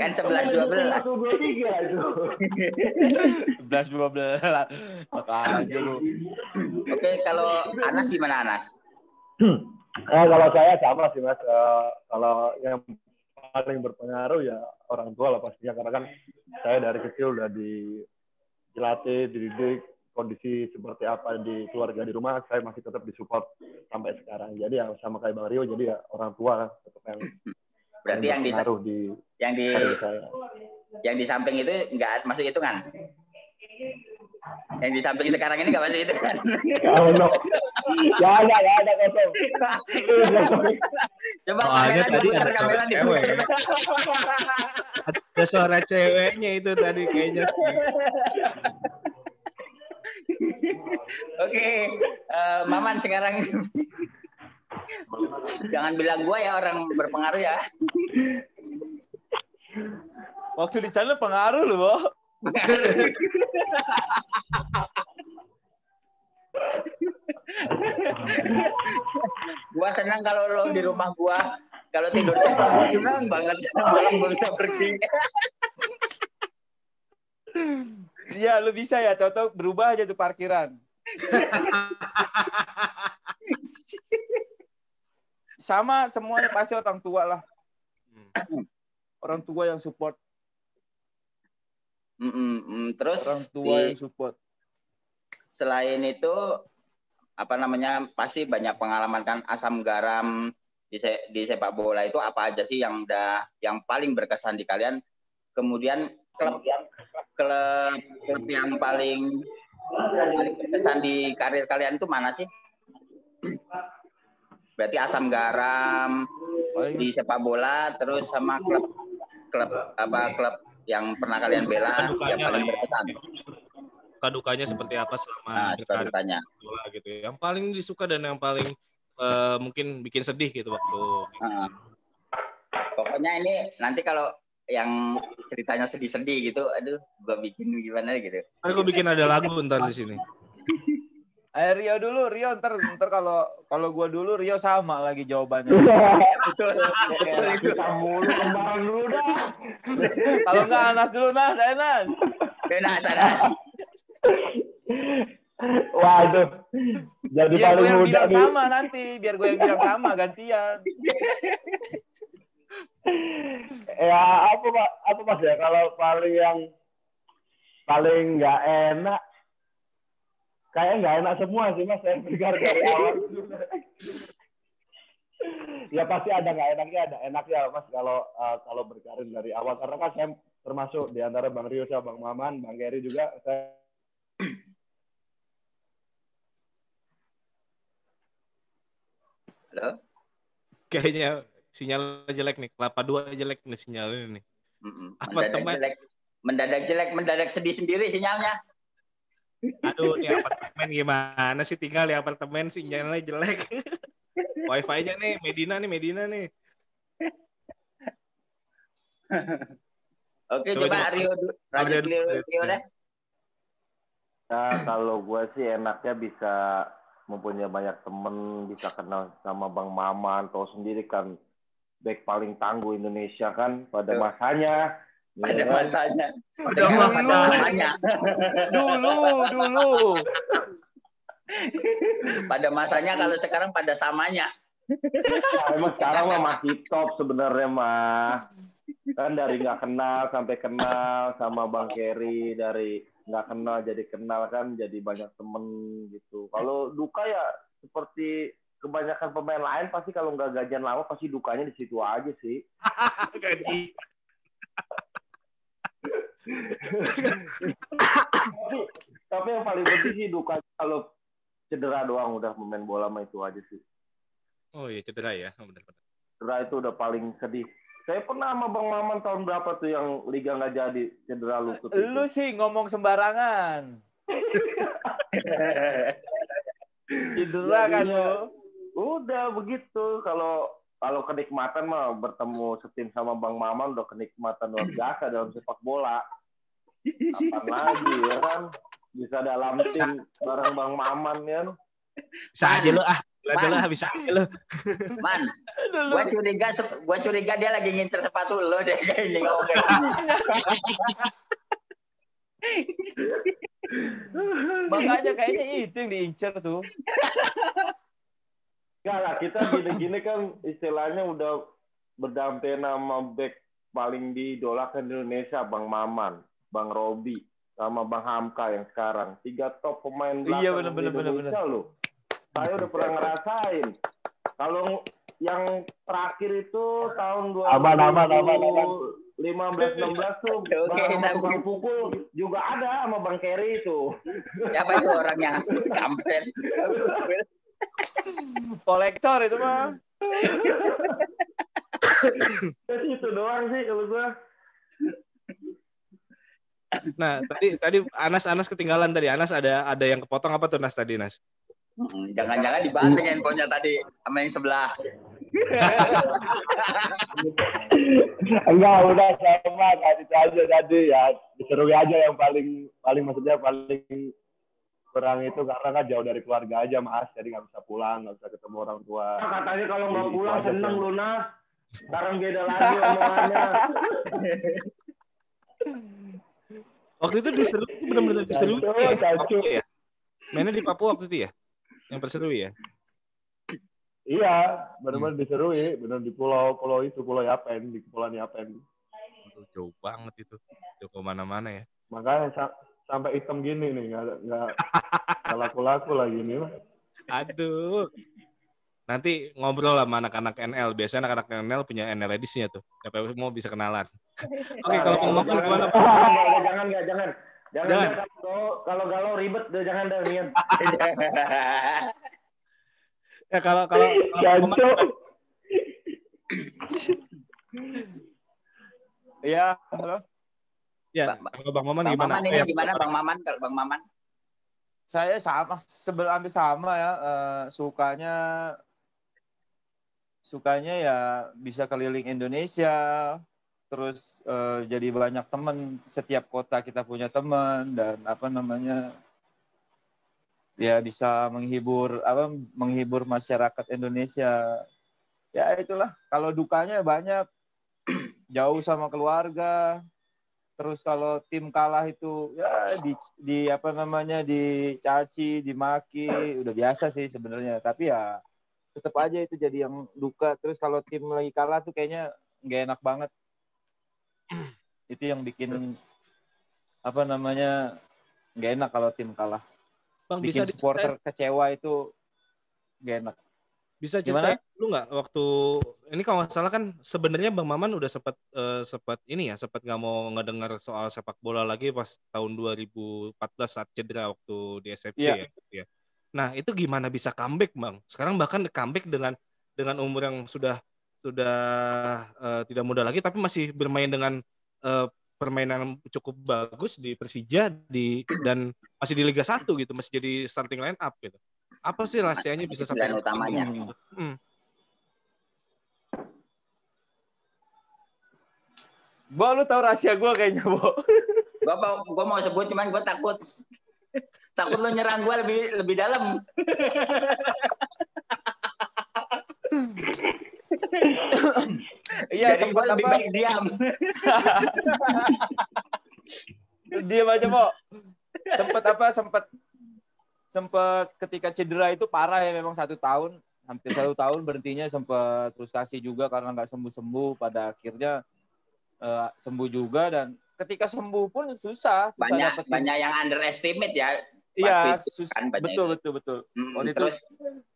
Kan 11 12.
Satu dua tiga itu.
11 12. Makanya lu.
Oke, kalau Anas gimana Anas?
Eh, kalau saya sama sih mas. Eh, kalau yang paling berpengaruh ya orang tua lah pastinya karena kan saya dari kecil udah di dilatih, dididik kondisi seperti apa di keluarga di rumah saya masih tetap disupport sampai sekarang. Jadi yang sama kayak Bang Rio jadi ya orang tua tetap yang
Berarti yang di
di
yang di
saya.
yang di samping itu enggak masuk hitungan. Yang di samping sekarang ini enggak masuk hitungan.
No, ya ada ya ada kosong.
Coba
Soalnya
kamera diputar,
ada
kamera diputar.
Ada suara ceweknya itu tadi kayaknya.
Oke, eh, Maman sekarang jangan bilang gua ya orang berpengaruh ya.
Waktu di sana pengaruh lu, Bo.
Gua senang kalau lo di rumah gua. Kalau tidur cepat gua senang banget malam gua bisa pergi.
Iya, lu bisa ya, Toto berubah aja tuh parkiran. Sama semuanya pasti orang tua lah. Orang tua yang support,
Mm, mm, mm. Terus
orang tua
di-
yang support.
selain itu apa namanya pasti banyak pengalaman kan asam garam di, se- di sepak bola itu apa aja sih yang udah yang paling berkesan di kalian kemudian klub klub klub yang paling paling berkesan di karir kalian itu mana sih berarti asam garam
Paling
di sepak bola terus sama klub klub apa klub yang pernah kalian bela yang paling berkesan
Kadukanya seperti apa selama
nah
berkarir bola gitu. ya. Yang paling disuka dan yang paling eh, mungkin bikin sedih gitu waktu
Heeh. Pokoknya ini nanti kalau yang ceritanya sedih-sedih gitu, aduh, gua bikin gimana gitu.
Aku bikin ada lagu ntar di sini.
Ayo Rio dulu, Rio ntar ntar kalau kalau gua dulu Rio sama lagi jawabannya.
Betul, betul itu.
Kita mulu kembaran dulu dah.
kalau enggak Anas dulu Nas, ayo Nas.
Nah, sana.
Waduh. Jadi
Biar gue yang
muda
bilang
nih.
sama nanti, biar gue yang bilang sama gantian.
Ya apa pak? Apa mas ya? Kalau paling yang paling nggak enak, kayak nggak enak semua sih mas. Saya dengar dari awal. ya pasti ada nggak enaknya, ada enaknya mas kalau eh, kalau berkarir dari awal. Karena kan saya termasuk di antara Bang Rio sama Bang Maman, Bang Geri juga. Saya
Halo?
Kayaknya sinyal jelek nih. Kelapa dua jelek nih sinyalnya nih.
Mm-mm.
Apa,
Mendadak
teman?
jelek. Mendadak jelek, mendadak sedih sendiri sinyalnya.
Aduh, di apartemen gimana sih tinggal di apartemen sinyalnya jelek. Wifi-nya nih, Medina nih, Medina nih.
Oke,
Coba,
coba,
coba.
Rio dulu. Lanjut
Rio
Rio, deh.
Nah, kalau gue sih enaknya bisa mempunyai banyak temen, bisa kenal sama Bang Maman, tahu sendiri kan back paling tangguh Indonesia kan pada.
Pada
masanya. ya
masanya.
Pada
Dengan
masanya.
pada samanya.
Dulu, dulu.
Pada masanya kalau sekarang pada samanya.
Nah, emang sekarang mah masih top sebenarnya mah. Kan dari nggak kenal sampai kenal sama Bang Kerry, dari nggak kenal jadi kenal kan jadi banyak temen gitu. Kalau duka ya seperti kebanyakan pemain lain pasti kalau nggak gajian lama pasti dukanya di situ aja sih.
Gaji.
tapi, tapi yang paling penting sih duka kalau cedera doang udah pemain bola mah itu aja sih.
Oh iya cedera ya, oh, benar-benar.
Cedera itu udah paling sedih. Saya pernah sama Bang Maman tahun berapa tuh yang liga nggak jadi cedera lutut itu.
Lu sih ngomong sembarangan. Cedera kan lu.
Udah begitu kalau kalau kenikmatan mah bertemu setim sama Bang Maman udah kenikmatan luar biasa dalam sepak bola. Kapan lagi ya kan? Bisa dalam tim bareng Bang Maman ya.
Bisa aja lo ah.
Man.
lah, bisa aja lo.
Man, gua curiga gua curiga dia lagi ngincer sepatu lo deh kayak ini ngomong kayak gini.
Makanya kayaknya itu yang diincer tuh.
Enggak lah, kita gini-gini kan istilahnya udah berdampingan sama back paling diidolakan di Indonesia, Bang Maman, Bang Robi, sama Bang Hamka yang sekarang. Tiga top pemain belakang
Iya, bener, bener,
di
bener,
Indonesia loh. Saya udah pernah ngerasain. Kalau yang terakhir itu tahun 2015
Aman, aman, aman, aman.
16 tuh
Oke,
Bang
tapi-
Bang Pukul juga ada sama Bang Kerry itu.
Siapa itu orangnya? Kampret.
Kolektor itu mah.
Jadi itu doang sih kalau gua.
Nah, tadi tadi Anas Anas ketinggalan tadi. Anas ada ada yang kepotong apa tuh Nas tadi, Nas?
Jangan-jangan dibanting handphonenya tadi sama yang sebelah.
Enggak, udah sama tadi aja tadi ya diserui aja yang paling paling maksudnya paling kurang itu karena kan jauh dari keluarga aja mas jadi nggak bisa pulang nggak bisa ketemu orang tua
Nah, katanya kalau nggak pulang seneng
sih.
lu nah. Sekarang beda lagi omongannya.
Waktu itu diserui itu benar-benar diserui
Cacu,
ya? Papua ya? Mainnya di Papua waktu itu ya? Yang perserui ya?
iya benar-benar diserui benar di pulau pulau itu pulau Yapen di kepulauan Yapen
jauh banget itu. Jauh ke mana-mana ya.
makanya sampai hitam gini nih nggak nggak nggak laku-laku lagi nih Mas.
Aduh. Nanti ngobrol sama anak-anak NL. Biasanya anak-anak NL punya NL edisinya tuh. Siapa yang mau bisa kenalan. Oke, kalau Bang Maman gimana?
Jangan, jangan, jangan, nggak, jangan. Jangan,
Jangan.
kalau kalau galau ribet deh jangan dah Nian.
Ya kalau kalau kalau.
Iya, halo.
Ya,
Bang-
kalau Bang Maman
Bang
gimana?
Maman ini
Ya,
gimana Bang Maman? Kalau Bang Maman
Saya sama sebelum hampir sama ya. eh, sukanya sukanya ya bisa keliling Indonesia, terus eh, jadi banyak teman. Setiap kota kita punya teman dan apa namanya ya bisa menghibur apa menghibur masyarakat Indonesia. Ya itulah. Kalau dukanya banyak jauh sama keluarga, terus kalau tim kalah itu ya di, di apa namanya dicaci dimaki udah biasa sih sebenarnya. Tapi ya tetap aja itu jadi yang duka. Terus kalau tim lagi kalah tuh kayaknya nggak enak banget. Itu yang bikin apa namanya nggak enak kalau tim kalah.
Bang bisa
bikin supporter kecewa itu nggak enak
Bisa ceritain dulu nggak waktu ini kalau nggak salah kan sebenarnya Bang Maman udah sempat eh, sempat ini ya sempat nggak mau ngedengar soal sepak bola lagi pas tahun 2014 saat cedera waktu di SFC
Iya.
ya, gitu ya. Nah itu gimana bisa comeback Bang? Sekarang bahkan comeback dengan dengan umur yang sudah sudah eh, tidak muda lagi tapi masih bermain dengan eh, permainan cukup bagus di Persija di dan masih di Liga 1 gitu masih jadi starting line up gitu. Apa sih rahasianya bisa sampai
utamanya.
Hmm.
Bo, lu tahu rahasia gue kayaknya, Bo.
gua mau gua mau sebut cuman gua takut takut lu nyerang gua lebih lebih dalam.
Iya, sempat
lebih
apa?
baik diam.
Diam aja, Bo. Sempat apa? Sempat sempat ketika cedera itu parah ya memang satu tahun hampir satu tahun berhentinya sempat frustasi juga karena nggak sembuh sembuh pada akhirnya eh, sembuh juga dan ketika sembuh pun susah susah
Banyak
dapetin-
banyak yang underestimate ya.
iya
waktu itu
sus-
kan
betul
itu.
betul betul
Mm,
Waktu itu-
terus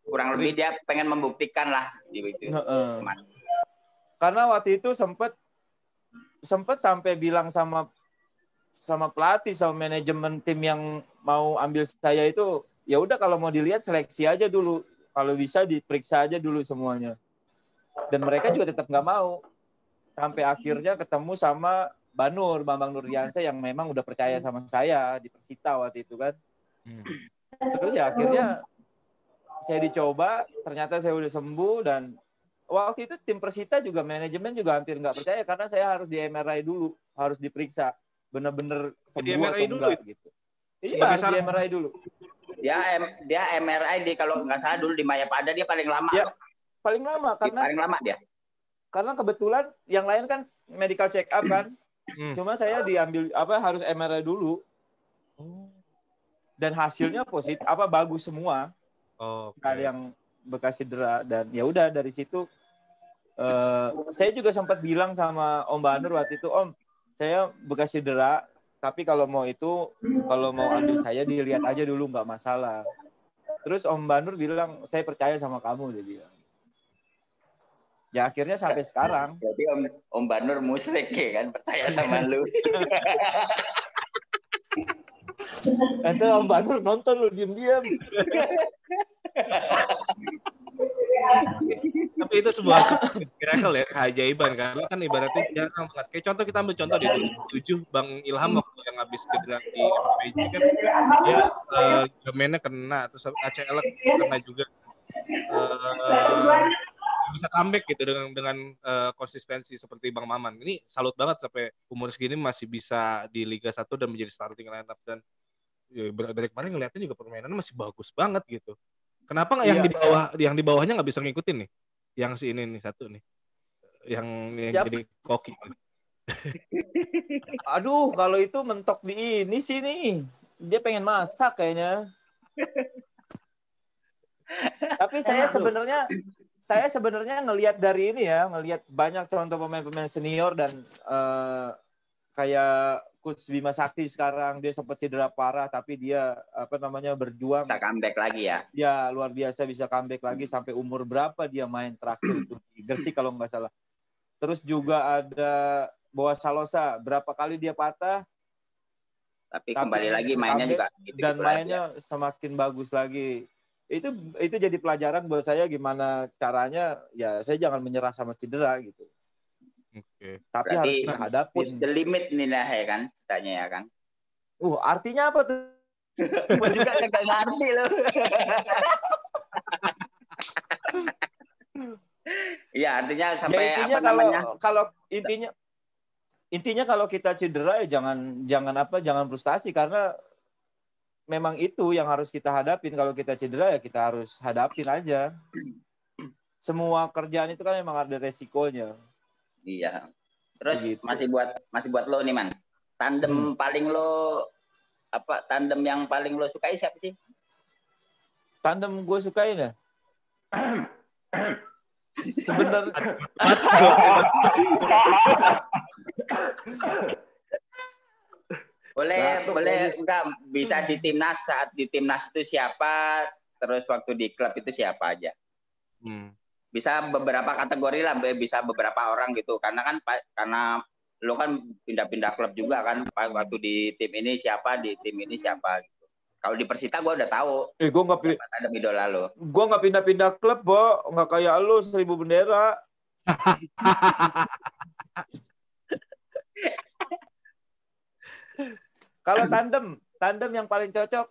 kurang lebih dia pengen membuktikan lah di itu.
Heeh. karena waktu itu sempat sempat sampai bilang sama sama pelatih sama manajemen tim yang mau ambil saya itu ya udah kalau mau dilihat seleksi aja dulu kalau bisa diperiksa aja dulu semuanya dan mereka juga tetap nggak mau sampai akhirnya ketemu sama Banur Bambang Nurdiansyah yang memang udah percaya sama saya di Persita waktu itu kan
Hmm.
terus ya akhirnya saya dicoba ternyata saya udah sembuh dan waktu itu tim Persita juga manajemen juga hampir nggak percaya karena saya harus di MRI dulu harus diperiksa bener-bener
Di
sembuh
MRI
atau
dulu
enggak
itu?
gitu. Iya,
Sebagai
harus di. MRI dulu.
Dia M- dia MRI di kalau nggak salah dulu di Mayapada dia paling lama.
Ya, Paling lama karena
paling lama dia.
karena kebetulan yang lain kan medical check up kan.
Hmm.
Cuma saya diambil apa harus MRI dulu. Dan hasilnya positif apa bagus semua.
Oh,
ada yang bekas cedera dan ya udah dari situ eh saya juga sempat bilang sama Om Banur waktu itu Om saya bekas cedera tapi kalau mau itu kalau mau ambil saya dilihat aja dulu nggak masalah. Terus Om Banur bilang saya percaya sama kamu dia bilang. Ya akhirnya sampai sekarang.
Berarti Om Om Banur musrik ya kan? Percaya sama lu.
nanti Om Banur nonton lu diem-diem
Tapi itu sebuah miracle ya, keajaiban karena kan ibaratnya jarang banget. Kayak contoh kita ambil contoh di 2007 Bang Ilham waktu yang habis cedera di MPJ kan dia ligamennya kena terus ACL kena juga. Eh, bisa comeback gitu dengan dengan eh, konsistensi seperti Bang Maman. Ini salut banget sampai umur segini masih bisa di Liga 1 dan menjadi starting lineup dan ya, dari kemarin ngeliatnya juga permainannya masih bagus banget gitu. Kenapa nggak yang
Iya.
di bawah yang di bawahnya nggak bisa ngikutin nih? Yang si ini nih satu nih. Yang, yang jadi koki.
aduh kalau itu mentok di ini sih nih dia pengen masak kayaknya tapi saya sebenarnya saya sebenarnya ngelihat dari ini ya ngelihat banyak contoh pemain-pemain senior dan eh, kayak Coach Bima Sakti sekarang dia sempat cedera parah tapi dia apa namanya berjuang
Bisa comeback lagi ya.
ya luar biasa bisa comeback lagi sampai umur berapa dia main terakhir itu di Gresik kalau nggak salah. Terus juga ada Boa Salosa berapa kali dia patah
Tapi,
Tapi
kembali lagi mainnya juga gitu,
dan mainnya semakin bagus lagi. Itu itu jadi pelajaran buat saya gimana caranya ya saya jangan menyerah sama cedera gitu.
Oke.
Tapi
Berarti
harus
push the limit nih lah ya kan ceritanya ya kan.
Uh, artinya apa tuh?
Gua juga kagak ngerti loh. Iya artinya sampai
ya intinya
apa
kalau
namanya
kalau intinya intinya kalau kita cedera ya jangan jangan apa jangan frustasi karena memang itu yang harus kita hadapin kalau kita cedera ya kita harus hadapin aja semua kerjaan itu kan memang ada resikonya
iya. Terus
Begitu.
masih buat masih buat lo nih man. Tandem
Hmm.
paling lo apa tandem yang paling lo sukai siapa sih?
tandem gue sukain ya sebenarnya
Boleh
Batuk
boleh enggak bisa di timnas saat di timnas itu siapa terus waktu di klub itu siapa aja.
Hmm.
Bisa beberapa kategori lah bisa beberapa orang gitu karena kan karena lo kan pindah-pindah klub juga kan waktu di tim ini siapa di tim ini siapa gitu. Kalau di Persita gue udah tahu
eh gue nggak pi-
siapa ada idola lo.
gue nggak pindah-pindah klub bo nggak kayak lu seribu bendera kalau tandem tandem yang paling cocok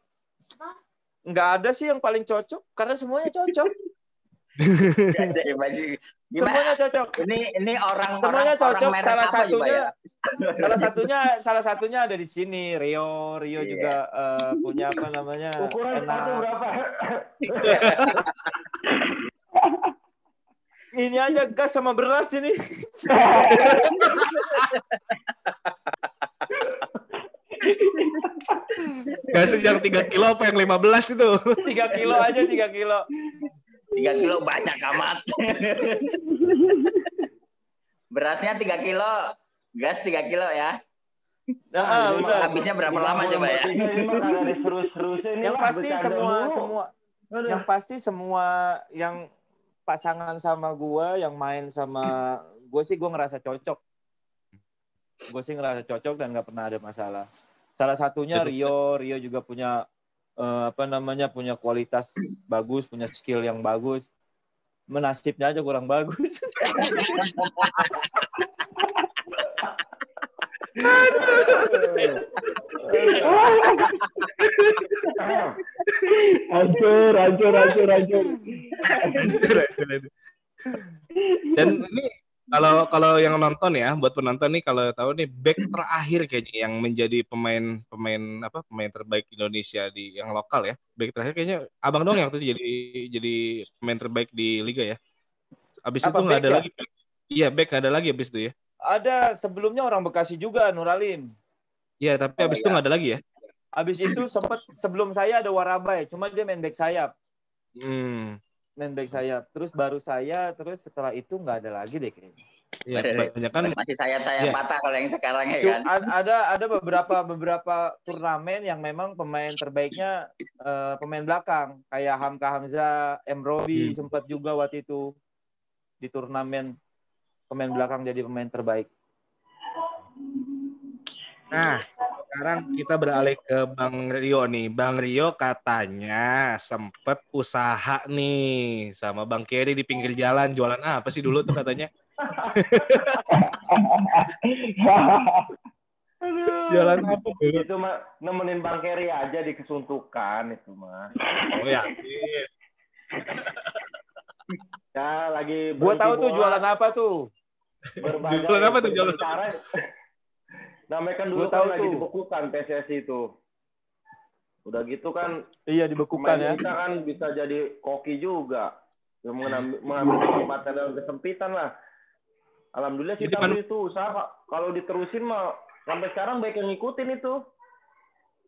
nggak ada sih yang paling cocok karena semuanya cocok? Semuanya cocok
Ini ini orang
Semuanya
orang,
cocok.
orang
Salah satunya-
ya?
salah satunya salah satunya ada di sini Rio Rio
Iya.
juga eh, punya apa namanya
Ukuran sepatu berapa?
ini aja gas sama beras ini
Gak yang 3 kilo apa yang 15 itu?
tiga kilo aja tiga kilo
Tiga kilo banyak amat. Berasnya tiga kilo, gas tiga kilo ya.
nah, ah, udah
mah-
Habisnya berapa lama coba ya?
yang pasti semua semua
Aduh.
yang pasti semua yang pasangan sama gua yang main sama gue sih gue ngerasa cocok gue sih ngerasa cocok dan nggak pernah ada masalah salah satunya Rio Rio juga punya eh, apa namanya punya kualitas bagus punya skill yang bagus menasibnya aja kurang bagus
Hancur, hancur, hancur, hancur.
Dan ini kalau yang nonton ya, buat penonton nih kalau tahu nih back terakhir kayaknya yang menjadi pemain pemain apa pemain terbaik Indonesia di yang lokal ya. Back terakhir kayaknya Abang dong yang tuh jadi jadi pemain terbaik di liga ya. Abis
Apa,
itu nggak ada
ya?
lagi. Iya, back ada lagi abis itu ya.
Ada sebelumnya orang Bekasi juga Nuralim.
Iya, tapi
Oh,
abis itu
iya.
nggak ada lagi ya.
Habis itu sempat sebelum saya ada Warabai, cuma dia main back sayap,
Hmm.
main back sayap. Terus baru saya, terus setelah itu nggak ada lagi deh kayaknya.
Iya, banyak kan
Masih sayap-sayap
Iya.
patah kalau yang sekarang ya kan.
ada ada beberapa beberapa turnamen yang memang pemain terbaiknya eh, pemain belakang kayak Hamka Hamzah, M Robi
Hmm.
sempat juga waktu itu di turnamen pemain belakang jadi pemain terbaik.
Nah, sekarang kita beralih ke Bang Rio nih. Bang Rio katanya sempet usaha nih sama Bang Kerry di pinggir jalan jualan apa sih dulu tuh katanya? Jualan apa dulu?
itu mah nemenin Bang Kerry aja di kesuntukan itu mah.
Oh ya.
Ya lagi
Gua
berhenti
tahu tuh jualan apa tuh.
berbagai
Jualan apa tuh, jualan?
cara. Namanya kan dulu
tahu
kan lagi
tuh.
dibekukan PSSI itu. Udah gitu kan
Iya dibekukan ya.
kita kan bisa jadi koki juga. Yang mengambil, mengambil kesempatan dalam kesempitan lah. Alhamdulillah
Jadi kan-
itu usaha kalau diterusin mah sampai sekarang baik yang ngikutin itu.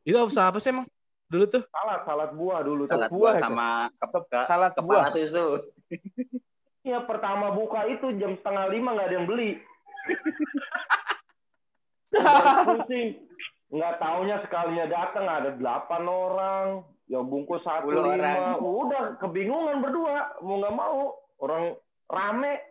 Itu usaha apa sih emang? Dulu tuh?
Salad, salad buah dulu. tuh.
Salad
buah
sama ke- ke-
Salad
kepala
buah.
susu.
Iya pertama buka itu jam setengah lima nggak ada yang beli. Pusing. Nggak taunya sekalinya datang ada delapan orang. Yang bungkus satu
10
lima. Udah kebingungan berdua. Mau nggak mau. Orang rame.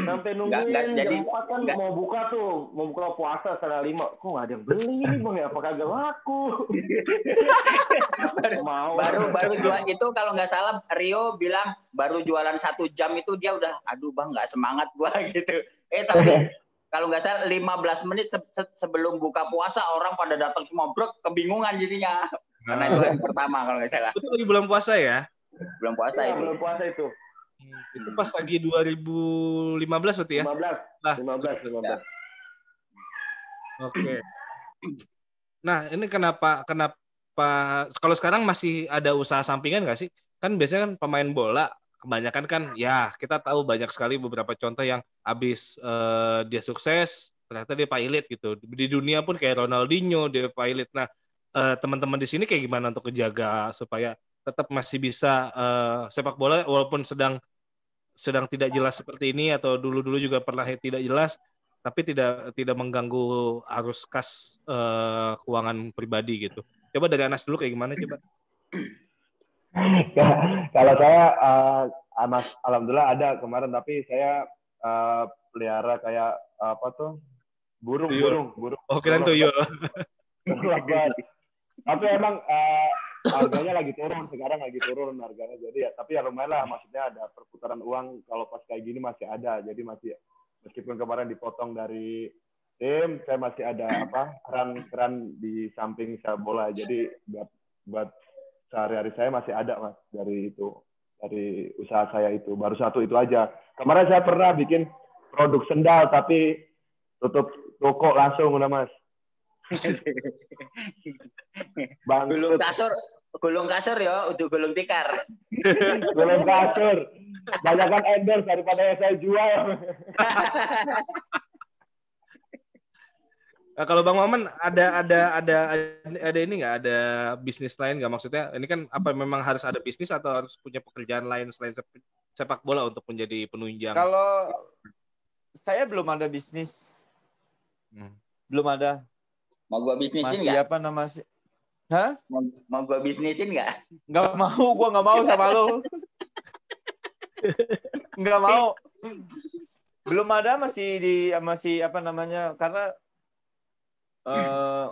Sampai nungguin
nggak, jadi-
jam 4 kan
nggak.
mau buka tuh. Mau buka puasa setengah lima. Kok nggak ada yang beli ini bang ya? Apa kagak laku? mau.
baru baru jual itu kalau nggak salah Rio bilang baru jualan satu jam itu dia udah aduh bang nggak semangat gua gitu eh tapi kalau nggak salah 15 menit se- se- sebelum buka puasa orang pada datang semua bro kebingungan jadinya karena itu hari pertama kalau nggak salah
Itu lagi bulan puasa ya?
belum puasa
Iya,
itu
belum puasa itu.
Itu pas lagi 2015 berarti ya?
15.
Lah.
15, 15.
Oke. Nah, ini kenapa kenapa kalau sekarang masih ada usaha sampingan nggak sih? Kan biasanya kan pemain bola kebanyakan kan ya kita tahu banyak sekali beberapa contoh yang habis eh, dia sukses ternyata dia pilot gitu. Di dunia pun kayak Ronaldinho dia pilot. Nah, eh, teman-teman di sini kayak gimana untuk kejaga supaya tetap masih bisa eh, sepak bola walaupun sedang sedang tidak jelas seperti ini atau dulu-dulu juga pernah tidak jelas tapi tidak tidak mengganggu arus kas eh, keuangan pribadi gitu. Coba dari Anas dulu kayak gimana coba?
Kalau saya eh, amas alhamdulillah ada kemarin tapi saya eh, pelihara kayak apa tuh burung
Tuyul.
burung burung.
Oh keren
banget. tapi emang eh, harganya lagi turun sekarang lagi turun harganya. Jadi ya tapi ya lumayan lah maksudnya ada perputaran uang kalau pas kayak gini masih ada. Jadi masih meskipun kemarin dipotong dari tim saya masih ada apa keran-keran di samping sepak bola. Jadi buat buat sehari-hari saya masih ada mas dari itu dari usaha saya itu. Baru satu itu aja. Kemarin saya pernah bikin produk sendal tapi tutup toko langsung udah mas. Bang,
gulung kasur gulung kasur ya udah gulung tikar
gulung kasur banyak kan endorse daripada yang saya jual
Nah, kalau Bang Maman ada ada ada ada ini nggak ada bisnis lain nggak maksudnya? Ini kan apa memang harus ada bisnis atau harus punya pekerjaan lain selain sep- sepak bola untuk menjadi penunjang?
Kalau saya belum ada bisnis,
Hmm.
belum ada.
mau gua bisnisin nggak
apa nama sih? Hah?
mau, mau gua bisnisin nggak
Nggak mau, gua nggak mau sama lo. Nggak mau. Belum ada masih di masih apa namanya? Karena eh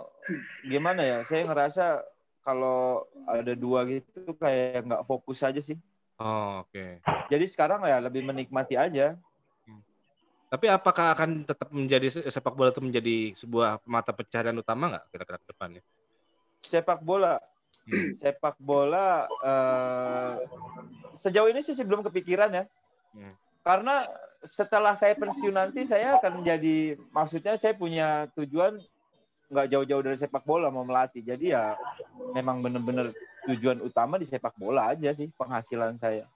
gimana ya? Saya ngerasa kalau ada dua gitu kayak nggak fokus aja sih.
Oh, oke.
Jadi sekarang ya lebih menikmati aja.
Tapi apakah akan tetap menjadi sepak bola itu menjadi sebuah mata pencaharian utama nggak kira-kira ke depannya?
Sepak bola, sepak bola eh, sejauh ini sih sih belum kepikiran ya.
Hmm.
karena setelah saya pensiun nanti saya akan jadi maksudnya saya punya tujuan nggak jauh-jauh dari sepak bola mau melatih. Jadi ya memang benar-benar tujuan utama di sepak bola aja sih penghasilan saya.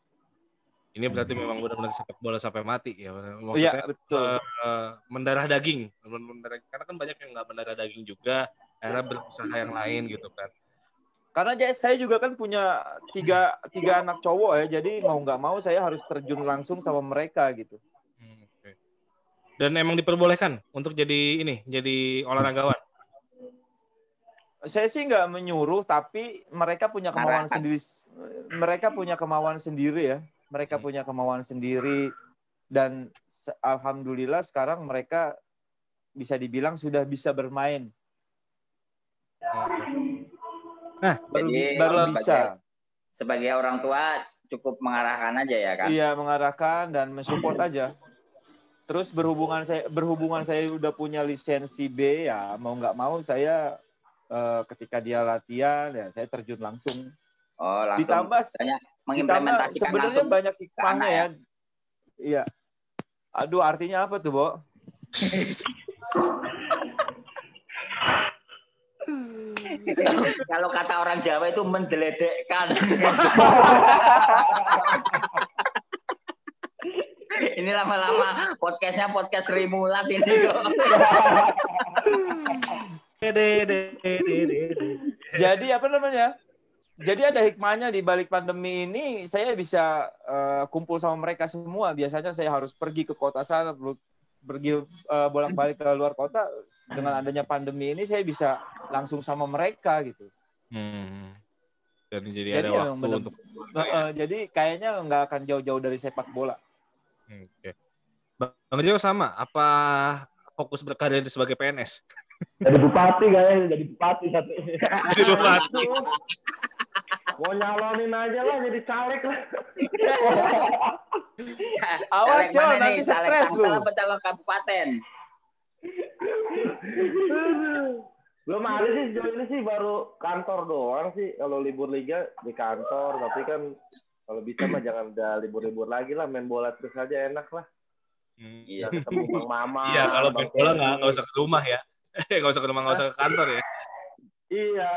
Ini berarti memang benar-benar sepak bola sampai mati ya. Maksudnya
iya betul.
eh, mendarah daging, karena kan banyak yang nggak mendarah daging juga, akhirnya berusaha yang lain gitu kan.
karena saya juga kan punya tiga tiga anak cowok ya jadi mau nggak mau saya harus terjun langsung sama mereka gitu
Hmm, oke. Dan emang diperbolehkan untuk jadi ini, jadi olahragawan.
saya sih nggak menyuruh tapi mereka punya kemauan
Arahan.
sendiri mereka punya kemauan sendiri ya mereka
Hmm.
punya kemauan sendiri dan alhamdulillah sekarang mereka bisa dibilang sudah bisa bermain baru,
Jadi,
baru
sebagai-
bisa
Sebagai orang tua cukup mengarahkan aja ya kan.
iya mengarahkan dan mensupport aja terus berhubungan saya berhubungan saya udah punya lisensi B ya mau nggak mau saya eh, ketika dia latihan ya saya terjun langsung
Oh langsung
ditambah
mengimplementasikan
sebenarnya
langsung.
banyak hikmahnya
anak
ya. Iya. Aduh, artinya apa tuh, Bo?
Kalau kata orang Jawa itu mendeledekkan. ini lama-lama podcastnya podcast Rimulat ini kok.
Jadi apa namanya? Jadi ada hikmahnya di balik pandemi ini saya bisa eh, kumpul sama mereka semua. Biasanya saya harus pergi ke kota sana, pergi eh, bolak-balik ke luar kota. Dengan adanya pandemi ini saya bisa langsung sama mereka gitu.
Hmm. Dan jadi,
Jadi
ada
emang
waktu
bener-
untuk
Nah, eh, jadi kayaknya nggak akan jauh-jauh dari sepak bola.
Oke. Bang Jo sama, apa fokus berkarir sebagai PNS?
Jadi bupati kayaknya, jadi bupati satu.
Jadi bupati.
Mau nyalonin aja lah jadi caleg lah.
Awas yo,
mana
nanti
nih? Caleg
stres lu.
apa calon kabupaten?
Belum ada sih sejauh ini sih baru kantor doang sih. Kalau libur liga di kantor, tapi kan kalau bisa mah jangan udah libur-libur lagi lah, main bola terus aja enak lah.
Hmm.
Iya.
Ketemu Bang Mama.
Iya, kalau main bola nggak usah ke rumah ya. Nggak usah ke rumah, nggak usah ke kantor ya.
Iya.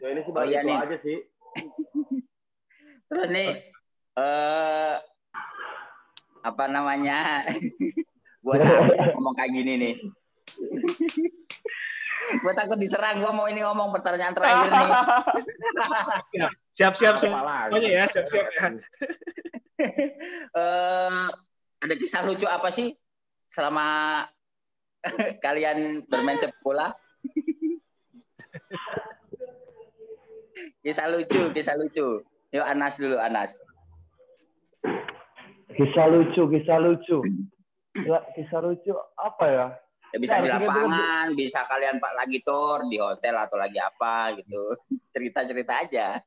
Ya ini sih
Oh, iya nih.
aja sih.
Terus nih eh apa namanya? gua takut ngomong kayak gini nih. gua takut diserang. Gua mau ini ngomong pertanyaan terakhir nih.
Siap-siap
Apa
semuanya ya, siap-siap ya.
Eh ada kisah lucu apa sih selama kalian bermain sepak bola? Kisah lucu, kisah lucu. Yuk Anas dulu, Anas.
Kisah lucu, kisah lucu. Ya, kisah lucu apa ya?
Ya, bisa
Ya,
di
harus ingat
lapangan, bisa kalian pak lagi tour di hotel atau lagi apa gitu. Cerita-cerita aja.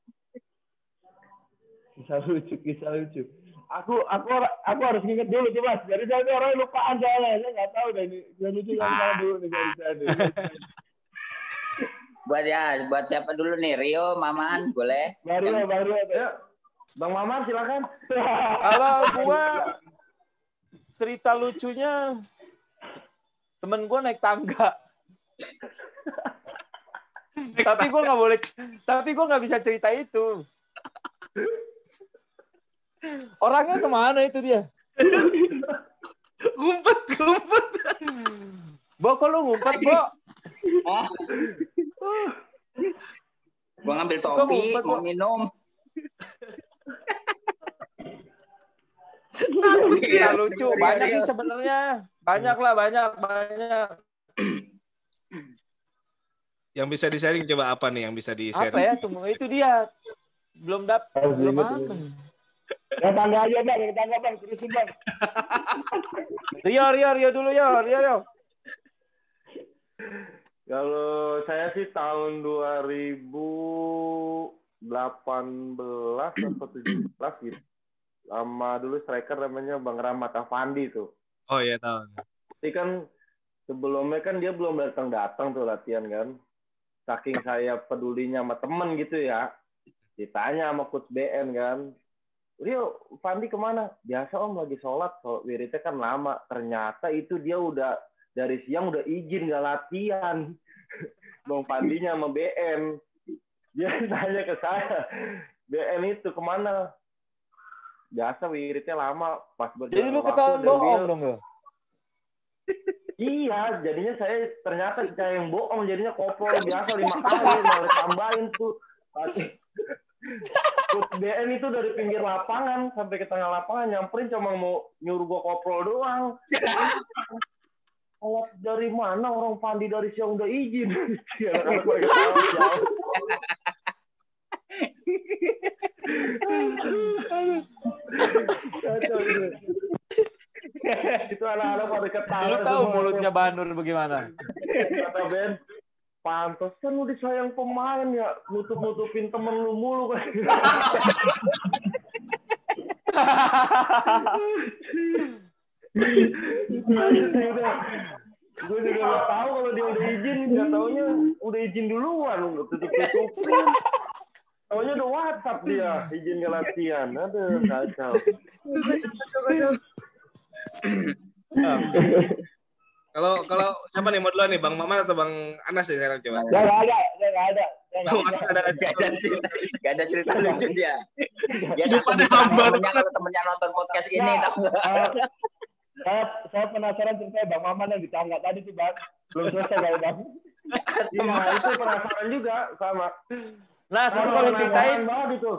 Kisah lucu, kisah lucu. Aku aku aku harus ingat dulu tuh mas. Jadi saya orangnya lupaan soalnya. Saya nggak tahu deh ini kisah lucu yang mana dulu nih kalau saya.
Buat ya, buat siapa dulu nih? Rio, Maman, boleh?
Baru ya, baru ya. Bang Maman silakan.
Kalau gua cerita lucunya temen gua naik tangga. tapi gua nggak boleh, tapi gua nggak bisa cerita itu. Orangnya ke mana itu dia?
Ngumpet, ngumpet.
Bo, kok lu ngumpet, Bo?
Gua ngambil topi, mau minum.
Cerita lucu, banyak sih sebenarnya. Banyak lah, banyak, banyak.
Yang bisa di-sharing coba apa nih yang bisa di-sharing?
Apa ya? Tunggu, itu dia. Belum dap,
Harus
belum
ingat
apa.
Ya tangga aja bang, ya tangga bang, terusin bang.
Rio, Rio, Rio dulu, Rio, Rio, Rio.
Kalau saya sih tahun 2018 atau 17 gitu. Sama dulu striker namanya Bang Rahmat Afandi tuh.
Oh iya tahu.
Tapi kan sebelumnya kan dia belum datang-datang tuh latihan kan. Saking saya pedulinya sama temen gitu ya. Ditanya sama coach BN kan.
Rio, Fandi ke mana? Biasa om lagi sholat, sholat wiridnya kan lama. Ternyata itu dia udah dari siang udah izin gak latihan. Bang Fandinya sama BM. Dia tanya ke saya, BM itu ke mana? Biasa wiridnya lama, pas berjalan
Jadi lu ketahuan bohong dong lu.
Iya, jadinya saya ternyata saya yang bohong, jadinya koplo biasa lima kali, malah tambahin tuh. Terus BN itu dari pinggir lapangan sampai ke tengah lapangan nyamperin cuma mau nyuruh gua koprol doang. Alat dari mana orang Pandi dari siang udah izin? Ya, itu. Anak-anak pada ketawa.
Lu tahu mulutnya Banur bagaimana?
Kata Ben, pantas kan lu disayang pemain ya, nutup-nutupin temen lu mulu kan. Gue juga gak tahu kalau dia udah izin, gak taunya udah izin duluan, lu tutup-tutupin. Taunya udah WhatsApp dia, izin ke latihan. Aduh, kacau.
Kalau kalau siapa nih mau duluan nih Bang Maman atau Bang Anas nih sekarang coba.
Saya nggak ada, saya nggak ada. Saya nggak
Bang
ada.
Ada
Gak ada cerita, gak ada cerita lucu dia. Dia
sabar
temennya temennya nonton podcast ini.
Nah,
nggak?
eh, saya saya penasaran ceritanya Bang Maman yang ditangga tadi sih Bang. Belum selesai kali Bang.
Iya, itu penasaran juga sama.
Nas itu kalau diceritain,
itu.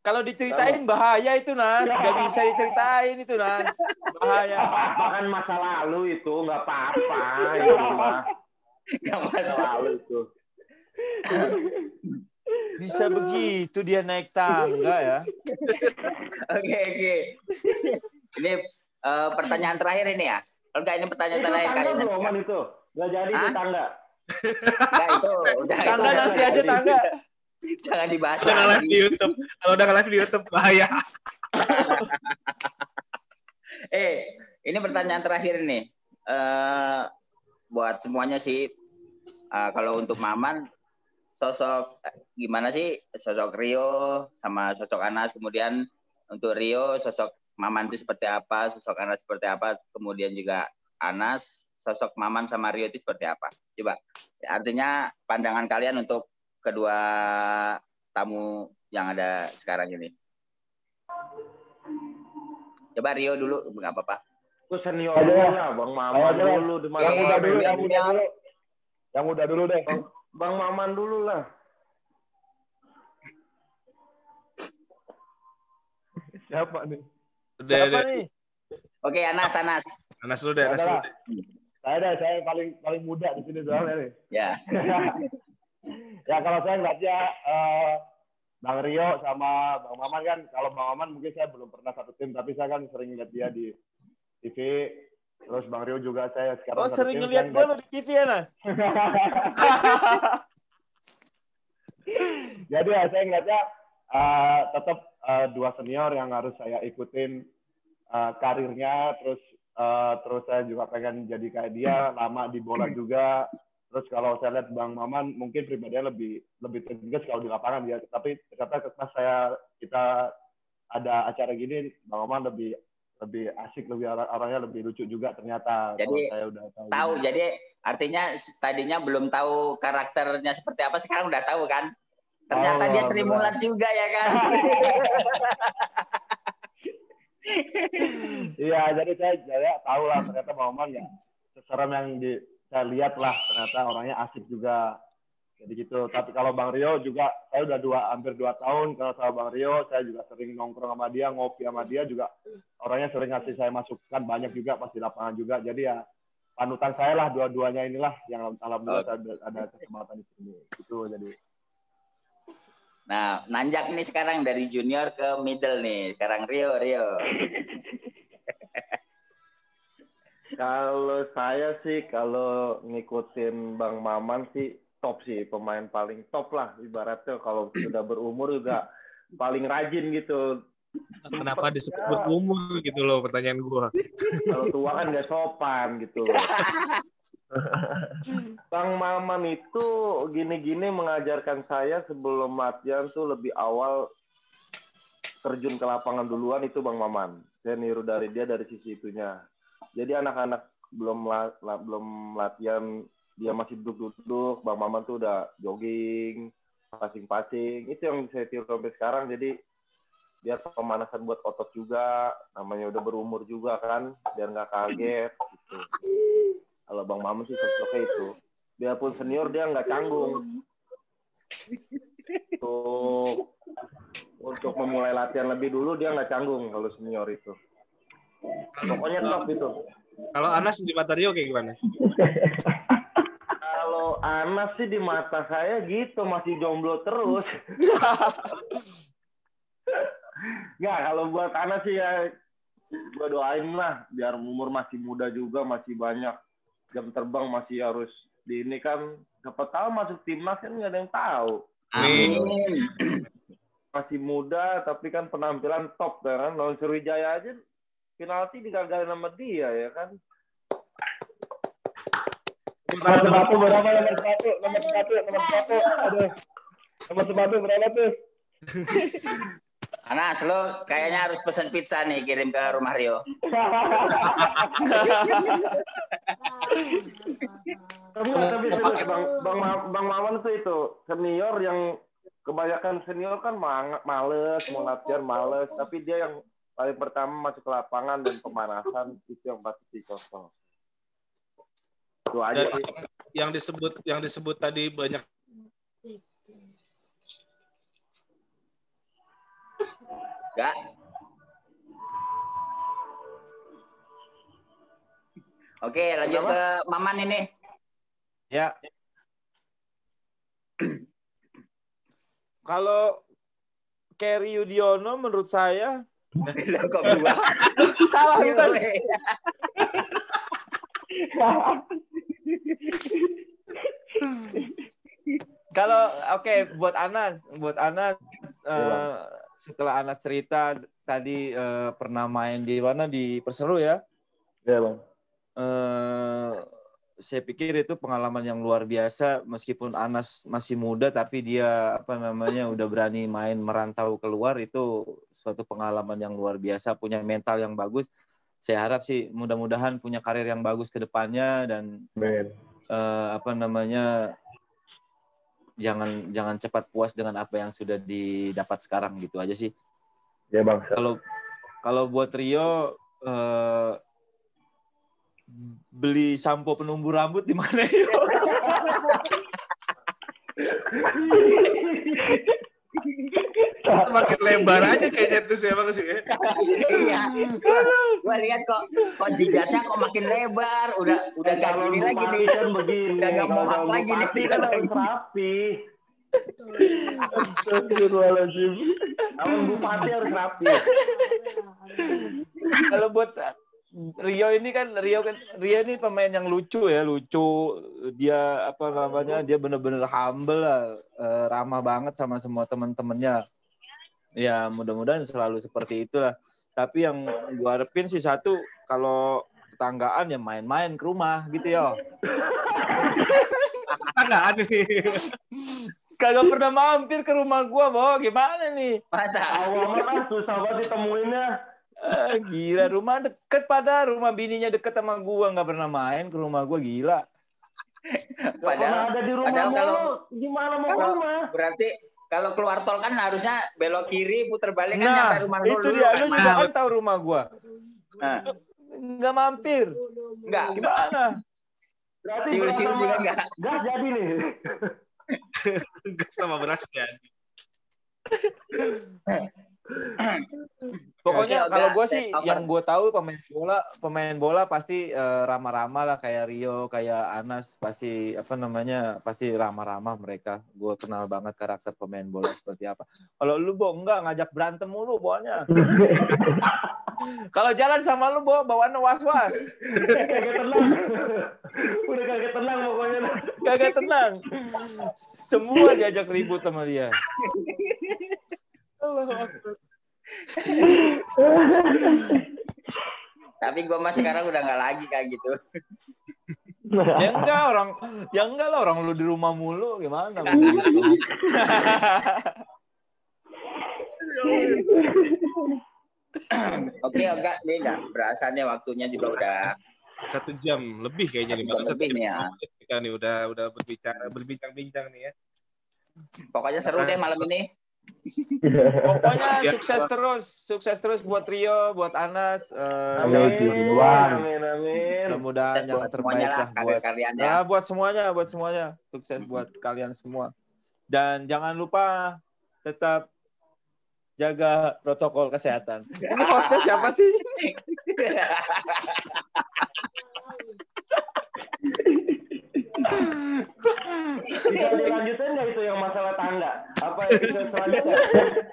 kalau diceritain bahaya itu Nas, gak bisa diceritain itu Nas, bahaya.
apa kan masa lalu itu nggak apa-apa itu mah
Gak
masa
masalah.
lalu itu
Bisa begitu dia naik tangga ya.
Oke oke. Ini eh, pertanyaan terakhir ini ya. Kalau nggak ini pertanyaan
itu
terakhir
belum man itu nggak jadi itu tangga
Nggak itu udah itu
Tangga nanti aja tangga.
Jangan dibahas
Udah live di YouTube. Kalau udah nggak live di YouTube bahaya.
Eh, ini pertanyaan terakhir nih. Eh buat semuanya sih. Eh, kalau untuk Maman, sosok gimana sih sosok Rio sama sosok Anas. Kemudian untuk Rio, sosok Maman itu seperti apa, sosok Anas seperti apa. Kemudian juga Anas, sosok Maman sama Rio itu seperti apa. Coba. Artinya pandangan kalian untuk kedua tamu yang ada sekarang ini. Coba Rio dulu, nggak apa-apa.
itu senior
ya.
bang Maman
ayo.
dulu di mana
Yang udah dulu, yang udah dulu. Yang udah dulu deh.
bang Maman dulu lah
Siapa nih?
Udah,
Siapa
udah.
nih?
Oke, Anas, Anas.
Anas dulu deh, Anas dulu deh.
Saya deh, saya paling paling muda di sini soalnya nih.
Ya.
ya kalau saya ngeliatnya eh, Bang Rio sama Bang Maman kan, kalau Bang Maman mungkin saya belum pernah satu tim, tapi saya kan sering lihat dia di TV. Terus Bang Rio juga saya sekarang
Oh sering ngeliat gue lu di TV ya Nas?
Jadi ya saya ngeliatnya eh, tetap eh, dua senior yang harus saya ikutin eh, karirnya, terus eh, terus saya juga pengen jadi kayak dia, lama di bola juga. Terus kalau saya lihat Bang Maman mungkin pribadinya lebih lebih tegas kalau di lapangan dia, tapi ternyata pas saya kita ada acara gini, Bang Maman lebih lebih asik, lebih orang- orangnya lebih lucu juga ternyata.
Jadi,
kalau saya udah tahu.
Tahu, jadi artinya tadinya belum tahu karakternya seperti apa, sekarang udah tahu kan? Ternyata
Tahu,
dia Sri. Mulat juga ya kan?
Iya, jadi saya saya tahu lah ternyata Bang ya seserem yang di, saya lihat lah ternyata orangnya asik juga. Jadi gitu. Tapi kalau Bang Rio juga saya udah dua hampir dua tahun kalau sama Bang Rio saya juga sering nongkrong sama dia, ngopi sama dia juga orangnya sering ngasih saya masukan banyak juga pas di lapangan juga. Jadi ya panutan saya lah dua-duanya inilah yang alhamdulillah saya ada, ada kesempatan di sini. Gitu jadi.
Nah, nanjak nih sekarang dari junior ke middle nih. Sekarang Rio, Rio.
Kalau saya sih kalau ngikutin Bang Maman sih top sih pemain paling top lah ibaratnya kalau sudah berumur juga paling rajin gitu.
Kenapa disebut umur gitu loh pertanyaan gua.
Kalau tua kan nggak sopan gitu. Bang Maman itu gini-gini mengajarkan saya sebelum latihan tuh lebih awal terjun ke lapangan duluan itu Bang Maman. Saya niru dari dia dari sisi itunya. Jadi anak-anak belum la- la- belum latihan dia masih duduk-duduk, Bang Maman tuh udah jogging, passing-passing. Itu yang saya tiru sampai sekarang. Jadi biar pemanasan buat otot juga, namanya udah berumur juga kan, biar nggak kaget gitu. Kalau Bang Maman sih sosoknya itu. Biarpun senior dia nggak canggung. Untuk untuk memulai latihan lebih dulu dia nggak canggung kalau senior itu. Pokoknya top itu.
Kalau Anas di mata Rio kayak gimana?
Kalau Anas sih di mata saya gitu masih jomblo terus. Nggak, kalau buat Anas sih ya gue doain lah biar umur masih muda juga masih banyak jam terbang masih harus di ini kan siapa tahu masuk timnas kan nggak ada yang tahu
Amin.
masih muda tapi kan penampilan top kan lawan Sriwijaya aja penalti digagalin sama dia ya kan
Nomor sepatu berapa? Nomor sepatu, nomor sepatu, nomor sepatu. Aduh. Nomor sepatu berapa tuh?
Anas, lo kayaknya harus pesen pizza nih kirim ke rumah Rio.
Tapi tapi serius, bang bang bang Mawan tuh itu senior yang kebanyakan senior kan ma- males mau latihan males tapi dia yang paling pertama masuk ke lapangan dan pemanasan itu yang pasti dicontoh itu aja.
Dan yang disebut yang disebut tadi banyak
Enggak. Oke, lanjut ke Maman ini.
Ya. Kalau Kerry Yudiono menurut saya
kok gua?
salah
Iya,
bukan. Kalau oke buat Anas, buat Anas eh, setelah Anas cerita tadi eh, pernah main di mana? Di Perseru ya.
Iya bang.
eh saya pikir itu pengalaman yang luar biasa. Meskipun Anas masih muda tapi dia apa namanya udah berani main merantau keluar itu suatu pengalaman yang luar biasa. Punya mental yang bagus. Saya harap sih mudah-mudahan punya karir yang bagus ke depannya dan eh, apa namanya jangan jangan cepat puas dengan apa yang sudah didapat sekarang gitu aja sih
Ya bang.
kalau kalau buat Rio eh, beli sampo penumbuh rambut di mana ya?
makin lebar aja kayaknya tuh sih emang sih. ya.
Iya. Gua, gua lihat kok kok jidatnya kok makin lebar, udah udah gak gini lagi nih.
kan begini
Udah nggak mau hak lagi nih.
kan harus rapi
Astagfirullahaladzim.
kalau bupati harus rapi
Kalau buat Rio ini kan Rio kan Rio ini pemain yang lucu ya, lucu. Dia apa namanya? Dia bener-bener humble lah, eh, ramah banget sama semua teman-temannya. Ya, mudah-mudahan selalu seperti itulah. Tapi yang gua harapin sih satu kalau tetanggaan ya main-main ke rumah gitu ya.
Tanggaan nih.
Kagak pernah mampir ke rumah gua, Bo. Gimana nih?
Masa
awalnya susah banget ditemuinnya
Ah, gila, rumah deket pada rumah bininya deket sama gua nggak pernah main ke rumah gua gila.
Padahal
padahal
ada di rumah
padahal kalau-
gimana mau
kalau
rumah
berarti kalau keluar tol kan harusnya belok kiri puter balik kan
Nah,
nyampe rumah lu
itu dia. Lu juga kan tahu rumah gua.
Nah,
Nggak mampir.
enggak
Gimana?
berarti
siul-siul
beras
juga enggak.
gas jadi nih
Gas sama beras ya.
Pokoknya
oke.
kalau gua sih
over.
yang gua tahu pemain bola, pemain bola pasti eh, ramah-ramah lah kayak Rio, kayak Anas pasti apa namanya? pasti ramah-ramah mereka. Gua kenal banget karakter pemain bola seperti apa. Kalau lu Bo enggak ngajak berantem mulu boanya. Kalau jalan sama lu Bo bawaannya was-was.
kagak tenang udah kagak tenang pokoknya
Kagak tenang. Semua diajak ribut sama dia.
Tapi gua mah sekarang udah enggak lagi kayak gitu.
Ya enggak orang, ya enggak lah orang lu di rumah mulu gimana?
Oke, enggak nih enggak berasa nih waktunya juga udah
Satu jam lebih kayaknya nih.
Satu jam lebih nih ya.
Kita nih udah udah berbicara berbincang-bincang nih ya.
pokoknya seru deh malam ini.
Pokoknya
Ya.
sukses terus, sukses terus buat Rio, buat Anas. Eh,
Amin.
jangan-
Amin, amin.
Mudah-mudahan yang terbaik lah buat
karya-karyanya.
Ya, buat semuanya, buat semuanya. Sukses buat kalian semua. Dan jangan lupa tetap jaga protokol kesehatan. Ini hostnya siapa sih?
Bisa dilanjutin nggak itu yang masalah tangga? Apa episode selanjutnya?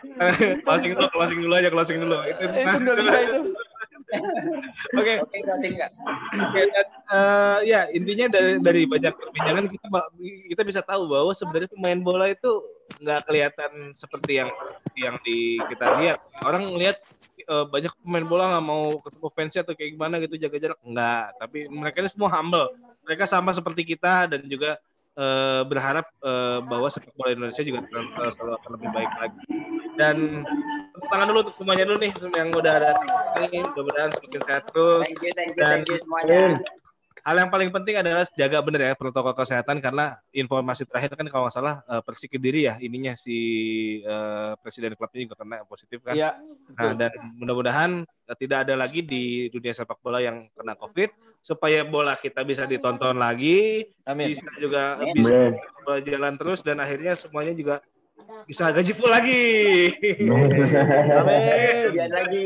closing dulu, closing dulu aja, closing dulu. Itu,
Itu nggak bisa itu.
Oke,
Oke, closing?
Oke, dan, eh, ya intinya dari dari banyak perbincangan kita kita bisa tahu bahwa sebenarnya pemain bola itu nggak kelihatan seperti yang yang di kita lihat. Orang lihat eh, banyak pemain bola nggak mau ketemu fansnya atau kayak gimana gitu jaga jarak nggak. Tapi mereka ini semua humble. Mereka sama seperti kita dan juga eh, berharap eh, bahwa sepak bola Indonesia juga selalu, selalu akan lebih baik lagi. Dan tangan dulu untuk semuanya dulu nih yang udah ada ini mudah-mudahan semakin sehat terus.
Thank you, thank you,
Dan-
thank you semuanya.
Hal yang paling penting adalah jaga benar ya protokol kesehatan karena informasi terakhir kan kalau nggak salah eh, Persik Kediri ya ininya si eh, presiden klubnya juga kena positif kan.
Iya,
Nah, dan mudah-mudahan eh, tidak ada lagi di dunia sepak bola yang kena Covid supaya bola kita bisa ditonton lagi,
Amin.
bisa juga
Amin.
bisa
Amin.
berjalan terus dan akhirnya semuanya juga bisa gaji full lagi.
Amin.
Lihat lagi.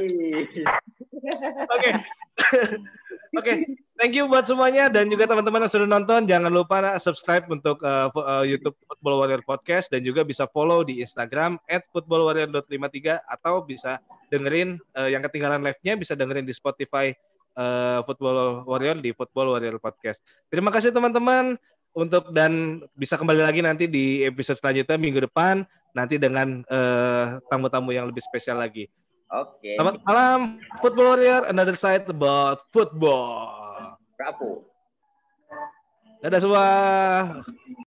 Oke. Oke, thank you buat semuanya dan juga teman-teman yang sudah nonton. Jangan lupa subscribe untuk uh, YouTube Football Warrior Podcast dan juga bisa follow di Instagram @footballwarrior.53 atau bisa dengerin uh, yang ketinggalan live-nya bisa dengerin di Spotify uh, Football Warrior di Football Warrior Podcast. Terima kasih teman-teman untuk dan bisa kembali lagi nanti di episode selanjutnya minggu depan nanti dengan uh, tamu-tamu yang lebih spesial lagi.
Oke.
Selamat malam, Football Warrior. Another side about football.
Bravo.
Dadah semua.